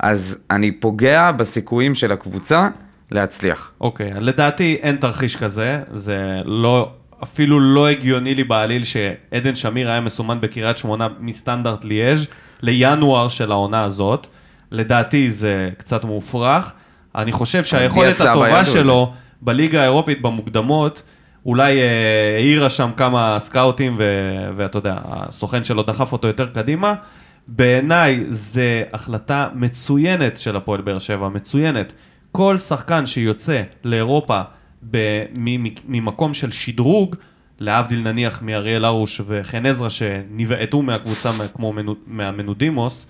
אז אני פוגע בסיכויים של הקבוצה להצליח. אוקיי, לדעתי אין תרחיש כזה, זה לא, אפילו לא הגיוני לי בעליל שעדן שמיר היה מסומן בקריית שמונה מסטנדרט ליאז' לינואר של העונה הזאת. לדעתי זה קצת מופרך. אני חושב שהיכולת הטובה. שלו בליגה האירופית במוקדמות, אולי אה, העירה שם כמה סקאוטים, ו- ואתה יודע, הסוכן שלו דחף אותו יותר קדימה, בעיניי זה החלטה מצוינת של הפועל באר שבע, מצוינת. כל שחקן שיוצא לאירופה ממקום של שדרוג, להבדיל נניח מאריאל הרוש וחן עזרא שנבעטו מהקבוצה כמו מנו- מהמנודימוס,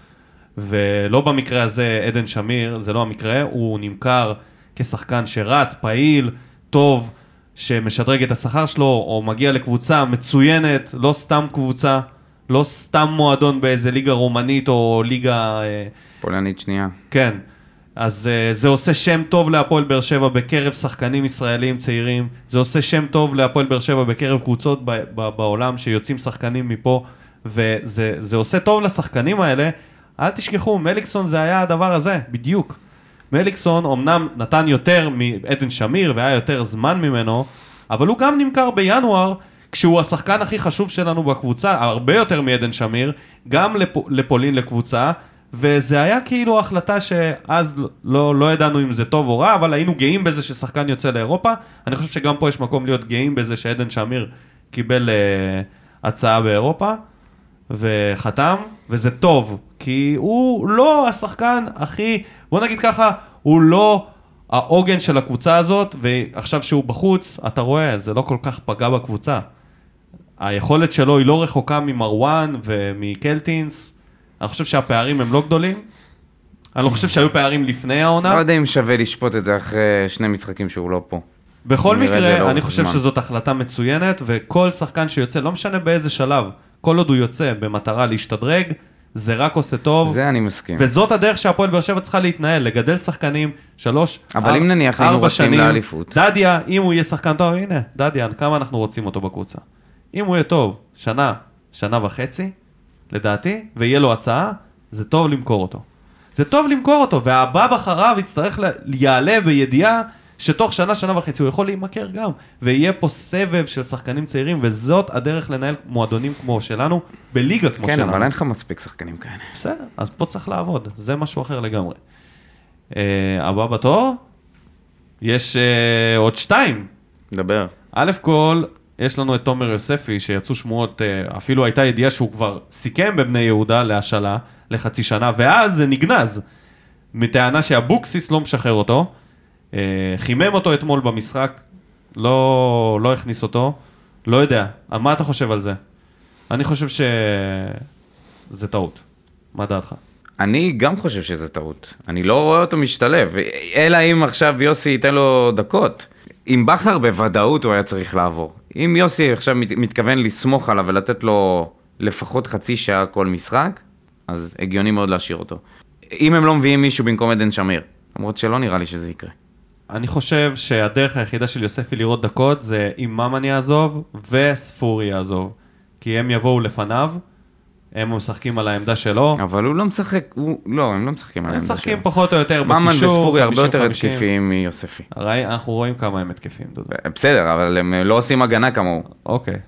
ולא במקרה הזה עדן שמיר, זה לא המקרה, הוא נמכר כשחקן שרץ, פעיל, טוב, שמשדרג את השכר שלו, או מגיע לקבוצה מצוינת, לא סתם קבוצה, לא סתם מועדון באיזה ליגה רומנית או ליגה... אה, פולנית שנייה. כן. אז uh, זה עושה שם טוב להפועל באר שבע בקרב שחקנים ישראלים צעירים, זה עושה שם טוב להפועל באר שבע בקרב קבוצות ב- ב- בעולם שיוצאים שחקנים מפה, וזה זה עושה טוב לשחקנים האלה. אל תשכחו, מליקסון זה היה הדבר הזה, בדיוק. מליקסון אמנם נתן יותר מעדן שמיר והיה יותר זמן ממנו, אבל הוא גם נמכר בינואר, כשהוא השחקן הכי חשוב שלנו בקבוצה, הרבה יותר מעדן שמיר, גם לפ, לפולין לקבוצה, וזה היה כאילו החלטה שאז לא, לא ידענו אם זה טוב או רע, אבל היינו גאים בזה ששחקן יוצא לאירופה. אני חושב שגם פה יש מקום להיות גאים בזה שעדן שמיר קיבל uh, הצעה באירופה, וחתם, וזה טוב, כי הוא לא השחקן הכי, בוא נגיד ככה, הוא לא העוגן של הקבוצה הזאת, ועכשיו שהוא בחוץ, אתה רואה, זה לא כל כך פגע בקבוצה. היכולת שלו היא לא רחוקה ממרואן ומקלטינס. אני חושב שהפערים הם לא גדולים. אני לא חושב שהיו פערים לפני לא העונה. יודע אם שווה לשפוט את זה אחרי שני משחקים שהוא לא פה. בכל מקרה, לאורך אני חושב זמן. שזאת החלטה מצוינת, וכל שחקן שיוצא, לא משנה באיזה שלב, כל עוד הוא יוצא במטרה להשתדרג, זה רק עושה טוב. זה אני מסכים. וזאת הדרך שהפועל באר שבע צריכה להתנהל, לגדל שחקנים, שלוש, אבל אר- אם נניח היינו ארבע שנים. לאליפות. דדיה, אם הוא יהיה שחקן טוב, הנה, דדיה, כמה אנחנו רוצים אותו בקבוצה. אם הוא יהיה טוב, שנה, שנה וחצי, לדעתי, ויהיה לו הצעה, זה טוב למכור אותו. זה טוב למכור אותו, והבא אחריו יצטרך, ל... יעלה בידיעה שתוך שנה, שנה וחצי הוא יכול להימכר גם, ויהיה פה סבב של שחקנים צעירים, וזאת הדרך לנהל מועדונים כמו שלנו, בליגה כמו כן, שלנו. אבל אין לך מספיק שחקנים כאלה. בסדר, אז פה צריך לעבוד, זה משהו אחר לגמרי. Uh, הבא בתור, יש uh, עוד שתיים. דבר. א' כל, יש לנו את תומר יוספי, שיצאו שמועות, uh, אפילו הייתה ידיעה שהוא כבר סיכם בבני יהודה להשאלה לחצי שנה, ואז זה נגנז, מטענה שאבוקסיס לא משחרר אותו. Uh, חימם אותו אתמול במשחק, לא, לא הכניס אותו, לא יודע. מה אתה חושב על זה? אני חושב שזה טעות. מה דעתך? אני גם חושב שזה טעות. אני לא רואה אותו משתלב, אלא אם עכשיו יוסי ייתן לו דקות. עם בכר בוודאות הוא היה צריך לעבור. אם יוסי עכשיו מת, מתכוון לסמוך עליו ולתת לו לפחות חצי שעה כל משחק, אז הגיוני מאוד להשאיר אותו. אם הם לא מביאים מישהו במקום עדן שמיר, למרות שלא נראה לי שזה יקרה. אני חושב שהדרך היחידה של יוספי לראות דקות זה אם ממן יעזוב וספורי יעזוב. כי הם יבואו לפניו, הם משחקים על העמדה שלו, אבל הוא לא משחק, הוא, לא, הם לא משחקים על הם העמדה משחקים שלו. פחות או יותר ממן בקישור, וספורי הרבה יותר 50-50. התקפיים מיוספי. ראי, אנחנו רואים כמה הם התקפים, דודו. בסדר, אבל הם לא עושים הגנה כמוהו. אוקיי.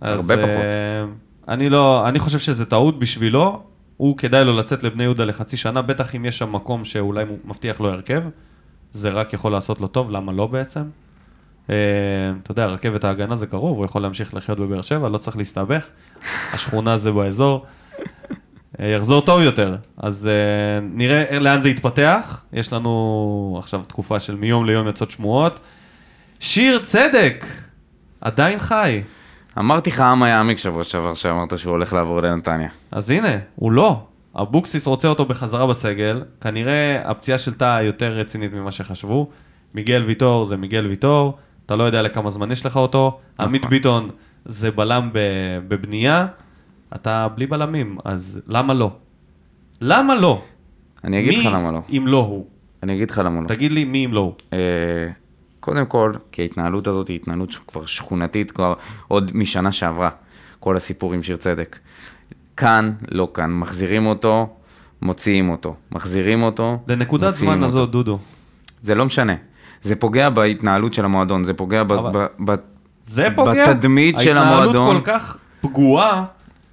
אז, הרבה פחות. אה, אני לא, אני חושב שזה טעות בשבילו, הוא כדאי לו לצאת לבני יהודה לחצי שנה, בטח אם יש שם מקום שאולי מבטיח לו הרכב, זה רק יכול לעשות לו טוב, למה לא בעצם? אה, אתה יודע, רכבת ההגנה זה קרוב, הוא יכול להמשיך לחיות בבאר שבע, לא צריך להסתבך, השכונה זה באזור. אה, יחזור טוב יותר, אז אה, נראה לאן זה יתפתח. יש לנו עכשיו תקופה של מיום ליום יוצאות שמועות. שיר צדק, עדיין חי. אמרתי לך עם יעמיק שבוע שעבר שאמרת שהוא הולך לעבור לנתניה. אז הנה, הוא לא. אבוקסיס רוצה אותו בחזרה בסגל, כנראה הפציעה של טאה יותר רצינית ממה שחשבו. מיגל ויטור זה מיגל ויטור, אתה לא יודע לכמה זמן יש לך אותו. עמית ביטון זה בלם בבנייה, אתה בלי בלמים, אז למה לא? למה לא? אני אגיד לך מי למה לא. אם לא הוא? אני אגיד לך למה לא. תגיד לי מי אם לא הוא. אה, קודם כל, כי ההתנהלות הזאת היא התנהלות כבר שכונתית כבר עוד משנה שעברה, כל הסיפור עם שיר צדק. כאן, לא כאן, מחזירים אותו, מוציאים אותו. מחזירים אותו, לנקודת זמן אותו. הזאת, דודו. זה לא משנה. זה פוגע בהתנהלות של המועדון, זה פוגע ב... אבל- ב, ב זה פוגע. בתדמית של המועדון. ההתנהלות כל כך פגועה,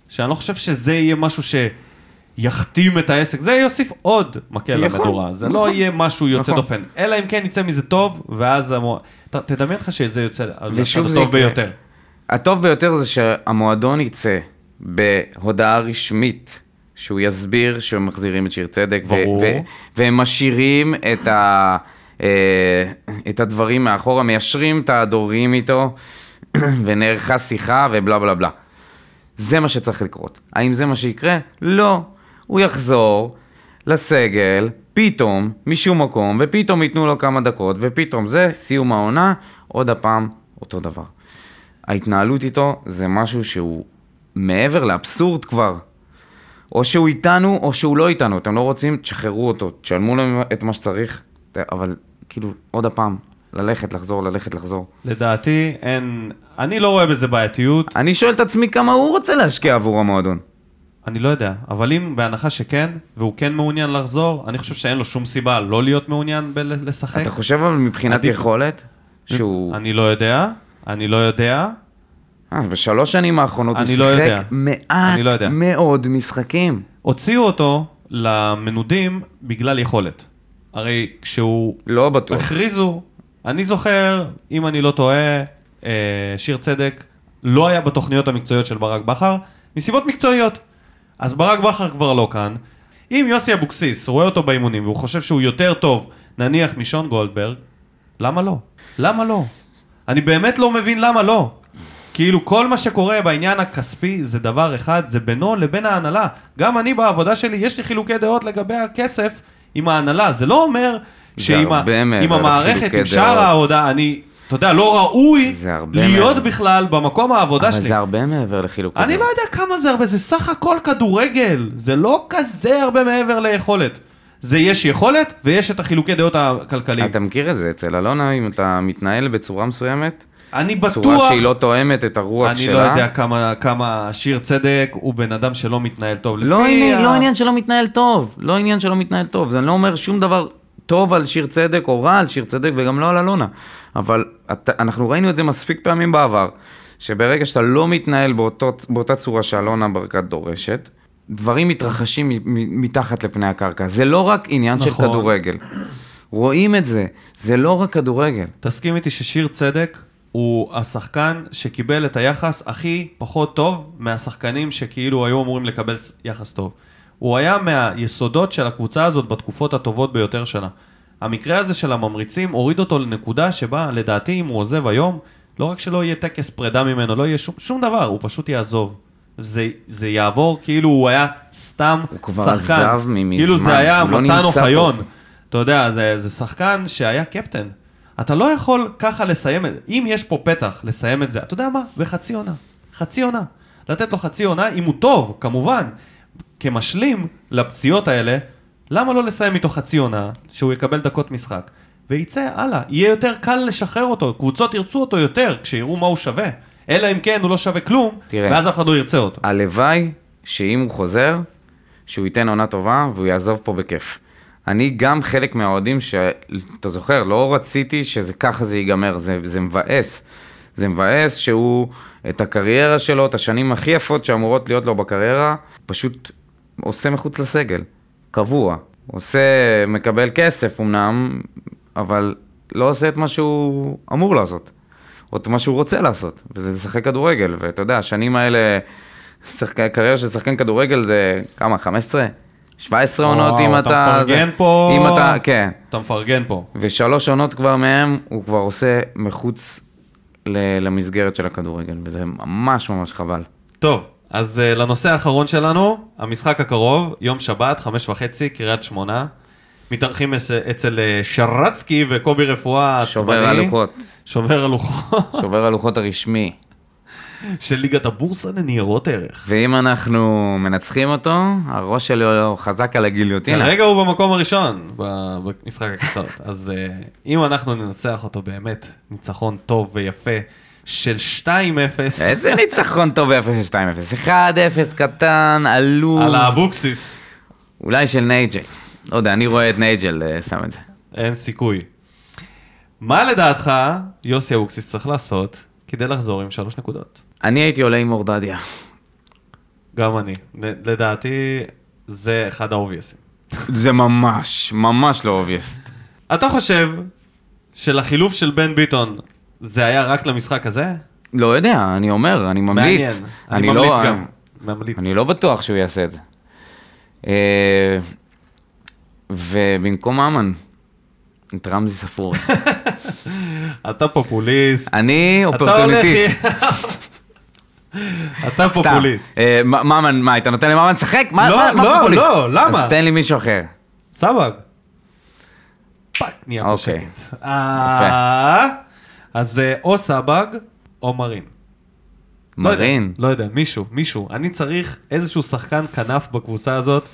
שאני לא חושב שזה יהיה משהו שיחתים את העסק. זה יוסיף עוד מקל יכול, למדורה. זה נכון. לא יהיה משהו יוצא נכון. דופן. אלא אם כן יצא מזה טוב, ואז... המו- ת- תדמיין לך שזה יוצא זה הטוב. ביותר. הטוב ביותר זה שהמועדון יצא בהודעה רשמית שהוא יסביר שהם מחזירים את שיר צדק. ו- ברור. ו- והם משאירים את, ה- אה, את הדברים מאחורה, מיישרים את הדורים איתו, ונערכה שיחה ובלה בלה בלה. זה מה שצריך לקרות. האם זה מה שיקרה? לא. הוא יחזור לסגל, פתאום, משום מקום, ופתאום ייתנו לו כמה דקות, ופתאום זה, סיום העונה, עוד הפעם, אותו דבר. ההתנהלות איתו זה משהו שהוא מעבר לאבסורד כבר. או שהוא איתנו, או שהוא לא איתנו. אתם לא רוצים, תשחררו אותו, תשלמו לו את מה שצריך, אבל כאילו, עוד הפעם, ללכת, לחזור, ללכת, לחזור. לדעתי, אין... אני לא רואה בזה בעייתיות. אני שואל את עצמי כמה הוא רוצה להשקיע עבור המועדון. אני לא יודע, אבל אם בהנחה שכן, והוא כן מעוניין לחזור, אני חושב שאין לו שום סיבה לא להיות מעוניין בלשחק. אתה חושב אבל מבחינת עדיף- יכולת, שהוא... אני לא יודע, אני לא יודע. אה, בשלוש שנים האחרונות הוא לא. שיחק מעט לא. מאוד משחקים. הוציאו אותו למנודים בגלל יכולת. הרי כשהוא... לא בטוח. הכריזו, אני זוכר, אם אני לא טועה, אה, שיר צדק לא היה בתוכניות המקצועיות של ברק בכר, מסיבות מקצועיות. אז ברק בכר כבר לא כאן. אם יוסי אבוקסיס רואה אותו באימונים והוא חושב שהוא יותר טוב, נניח משון גולדברג, למה לא? למה לא? אני באמת לא מבין למה לא. כאילו כל מה שקורה בעניין הכספי זה דבר אחד, זה בינו לבין ההנהלה. גם אני בעבודה שלי, יש לי חילוקי דעות לגבי הכסף עם ההנהלה. זה לא אומר שעם ה- עם המערכת, לחילוקי עם שאר דעות. העבודה, אני, אתה יודע, לא ראוי להיות מעבר. בכלל במקום העבודה אבל שלי. זה הרבה מעבר לחילוק. אני לא יודע כמה זה הרבה, זה סך הכל כדורגל, זה לא כזה הרבה מעבר ליכולת. זה יש יכולת ויש את החילוקי דעות הכלכליים. אתה מכיר את זה אצל אלונה, אם אתה מתנהל בצורה מסוימת, אני צורה בטוח, שהיא לא תואמת את הרוח אני שלה. לא יודע כמה, כמה שיר צדק הוא בן אדם שלא מתנהל טוב. לא לפי עניין, ה- לא עניין שלא מתנהל טוב, לא עניין שלא מתנהל טוב, זה לא אומר שום דבר טוב על שיר צדק או רע על שיר צדק וגם לא על אלונה. אבל אתה, אנחנו ראינו את זה מספיק פעמים בעבר, שברגע שאתה לא מתנהל באותו, באותה צורה שאלונה ברקת דורשת, דברים מתרחשים מתחת לפני הקרקע. זה לא רק עניין של נכון. כדורגל. רואים את זה, זה לא רק כדורגל. תסכים איתי ששיר צדק הוא השחקן שקיבל את היחס הכי פחות טוב מהשחקנים שכאילו היו אמורים לקבל יחס טוב. הוא היה מהיסודות של הקבוצה הזאת בתקופות הטובות ביותר שלה. המקרה הזה של הממריצים הוריד אותו לנקודה שבה לדעתי אם הוא עוזב היום, לא רק שלא יהיה טקס פרידה ממנו, לא יהיה שום, שום דבר, הוא פשוט יעזוב. זה, זה יעבור כאילו הוא היה סתם הוא כבר שחקן. עזב ממזמן, כאילו זה היה הוא לא מתן. אוחיון. אתה יודע, זה, זה שחקן שהיה קפטן. אתה לא יכול ככה לסיים את זה. אם יש פה פתח לסיים את זה, אתה יודע מה? בחצי עונה. חצי עונה. לתת לו חצי עונה, אם הוא טוב, כמובן, כמשלים לפציעות האלה, למה לא לסיים איתו חצי עונה, שהוא יקבל דקות משחק, ויצא הלאה. יהיה יותר קל לשחרר אותו, קבוצות ירצו אותו יותר, כשיראו מה הוא שווה. אלא אם כן הוא לא שווה כלום, תראה. ואז אף אחד לא ירצה אותו. הלוואי שאם הוא חוזר, שהוא ייתן עונה טובה והוא יעזוב פה בכיף. אני גם חלק מהאוהדים שאתה זוכר, לא רציתי שזה ככה זה ייגמר, זה, זה מבאס. זה מבאס שהוא, את הקריירה שלו, את השנים הכי יפות שאמורות להיות לו בקריירה, פשוט עושה מחוץ לסגל, קבוע. עושה, מקבל כסף אמנם, אבל לא עושה את מה שהוא אמור לעשות. או את מה שהוא רוצה לעשות, וזה לשחק כדורגל, ואתה יודע, השנים האלה, שחק... קריירה של שחקן כדורגל זה כמה, 15? 17 עונות אם אתה אתה... מפרגן זה- פה. אם אתה, כן. אתה מפרגן פה. ושלוש עונות כבר מהם, הוא כבר עושה מחוץ ל- למסגרת של הכדורגל, וזה ממש ממש חבל. טוב, אז uh, לנושא האחרון שלנו, המשחק הקרוב, יום שבת, חמש וחצי, קריית שמונה. מתארחים אצ- אצל אה, שרצקי וקובי רפואה עצבני. שובר הלוחות, שובר הלוחות שובר הלוחות הרשמי. של ליגת הבורסה לניירות ערך. ואם אנחנו מנצחים אותו, הראש שלו חזק על הגיליוטינה. כרגע הוא במקום הראשון במשחק הכיסאות. אז uh, אם אנחנו ננצח אותו באמת, ניצחון טוב ויפה של 2-0 איזה ניצחון טוב ב-0-2-0. 1-0 קטן, עלוב. על האבוקסיס, אולי של נייג'ל. לא יודע, אני רואה את נייג'ל אה, שם את זה. אין סיכוי. מה לדעתך יוסי אבוקסיס צריך לעשות כדי לחזור עם שלוש נקודות? אני הייתי עולה עם אור דדיה. גם אני. לדעתי, זה אחד ה obvious ים. זה ממש, ממש לא obvious. אתה חושב שלחילוף של בן ביטון זה היה רק למשחק הזה? לא יודע, אני אומר, אני ממליץ. מעניין. אני ממליץ לא, גם. ממליץ. אני לא בטוח שהוא יעשה את זה. אה, ובמקום אמן, את רמזי ספורי. אתה פופוליסט. אני. הולך- אתה. פופוליסט. אה, ממן, מה, אתה נותן לממן לשחק? מה לא, מה לא, פופוליסט? לא, למה? אז תן לי מישהו אחר. סבג. fuck, נהיה פה. שקט. אז אה, או סבג או מרין. לא מרין. לא יודע, מישהו, מישהו. אני צריך איזשהו שחקן כנף בקבוצה הזאת.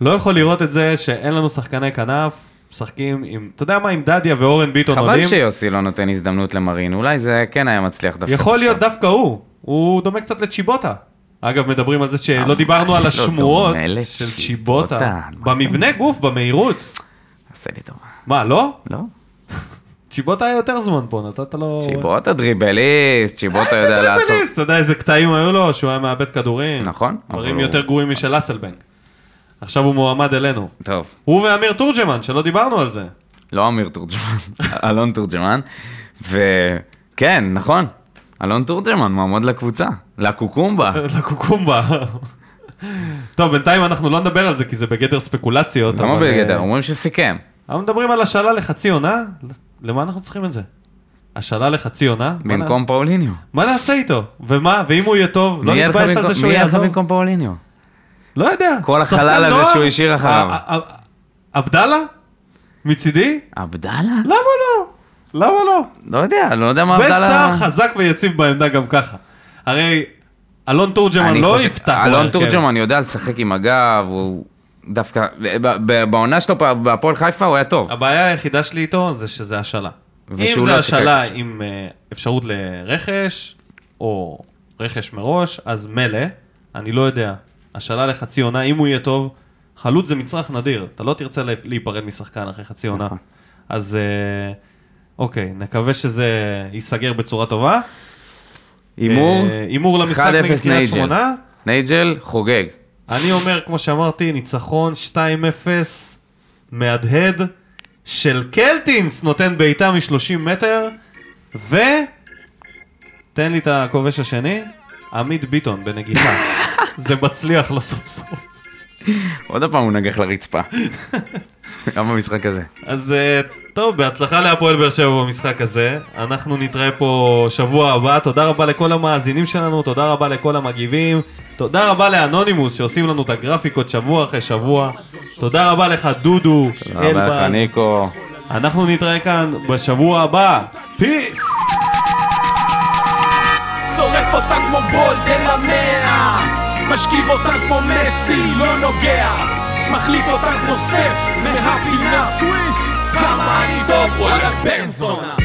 לא יכול לראות את זה שאין לנו שחקני כנף, משחקים עם, אתה יודע מה, עם דדיה ואורן ביטון חבל עולים. שיוסי לא נותן הזדמנות למרין, אולי זה כן היה מצליח דווקא. יכול להיות דווקא הוא, הוא דומה קצת לצ'יבוטה. אגב, מדברים על זה שלא ממש דיברנו על לא השמועות של. צ'יבוטה. במבנה גוף, במהירות. עשה לי טובה. מה, לא? לא? צ'יבוטה היה יותר זמן פה, נתת לו... צ'יבוטה דריבליסט, צ'יבוטה יודע איזה לעצור. דריבליסט, אתה יודע איזה קטעים היו לו, שהוא היה מאבד כדורים. נכון, דברים יותר גרועים משל אסלבנק. עכשיו הוא מועמד אלינו. טוב, הוא ואמיר תורג'מן, שלא דיברנו על זה. לא אמיר תורג'מן, אלון תורג'מן. וכן, נכון, אלון תורג'מן מועמד לקבוצה, לקוקומבה. לקוקומבה. טוב, בינתיים אנחנו לא נדבר על זה, כי זה בגדר ספקולציות. למה אבל, בגדר? אה, אומרים שסיכם. אנחנו מדברים על השאלה לחצי עונה? למה אנחנו צריכים את זה? השאלה לחצי עונה? נע- במקום פאוליניו. מה נעשה איתו? ומה? ואם הוא יהיה טוב, לא נתבאס על זה שהוא מי יהיה לך יעזור? במקום פאוליניו? לא יודע. כל החלל הזה נוער? שהוא השאיר אחריו. עבדאללה? מצידי? עבדאללה? למה לא? למה לא? לא יודע, לא יודע מה בן. סער חזק ויציב בעמדה גם ככה. הרי אלון תורג'מן לא חושב- יפתח אלון. תורג'מן יודע לשחק עם הגב, הוא דווקא... בעונה שלו בהפועל חיפה הוא היה טוב. הבעיה היחידה שלי איתו זה שזה השאלה. אם לא זה. השאלה עם אה, אפשרות לרכש, או רכש מראש, אז מילא, אני לא יודע. השאלה לחצי עונה, אם הוא יהיה טוב, חלוץ זה מצרך נדיר. אתה לא תרצה לה- להיפרד משחקן אחרי חצי עונה. נכון. אז אה, אוקיי, נקווה שזה ייסגר בצורה טובה. הימור? אה, הימור למשחק 1-0 נגד קריית. שמונה. נייג'ל חוגג. אני אומר, כמו שאמרתי, ניצחון 2-0 מהדהד של קלטינס נותן בעיטה מ-30 מטר, ו... תן לי את הכובש השני, עמית ביטון בנגיחה. זה מצליח לו סוף סוף. עוד פעם הוא נגח לרצפה. גם במשחק הזה. אז אה, טוב, בהצלחה להפועל באר שבע במשחק הזה. אנחנו נתראה פה שבוע הבא. תודה רבה לכל המאזינים שלנו, תודה רבה לכל המגיבים. תודה רבה לאנונימוס שעושים לנו את הגרפיקות שבוע אחרי שבוע. תודה רבה לך, דודו, תודה רבה לך, ניקו. אנחנו נתראה כאן בשבוע הבא. פיס! שורף אותה כמו בולדן המאה משכיב אותה כמו מסי, לא נוגע מחליט אותה כמו סטף מהפינה סוויש Kamani to bola benzona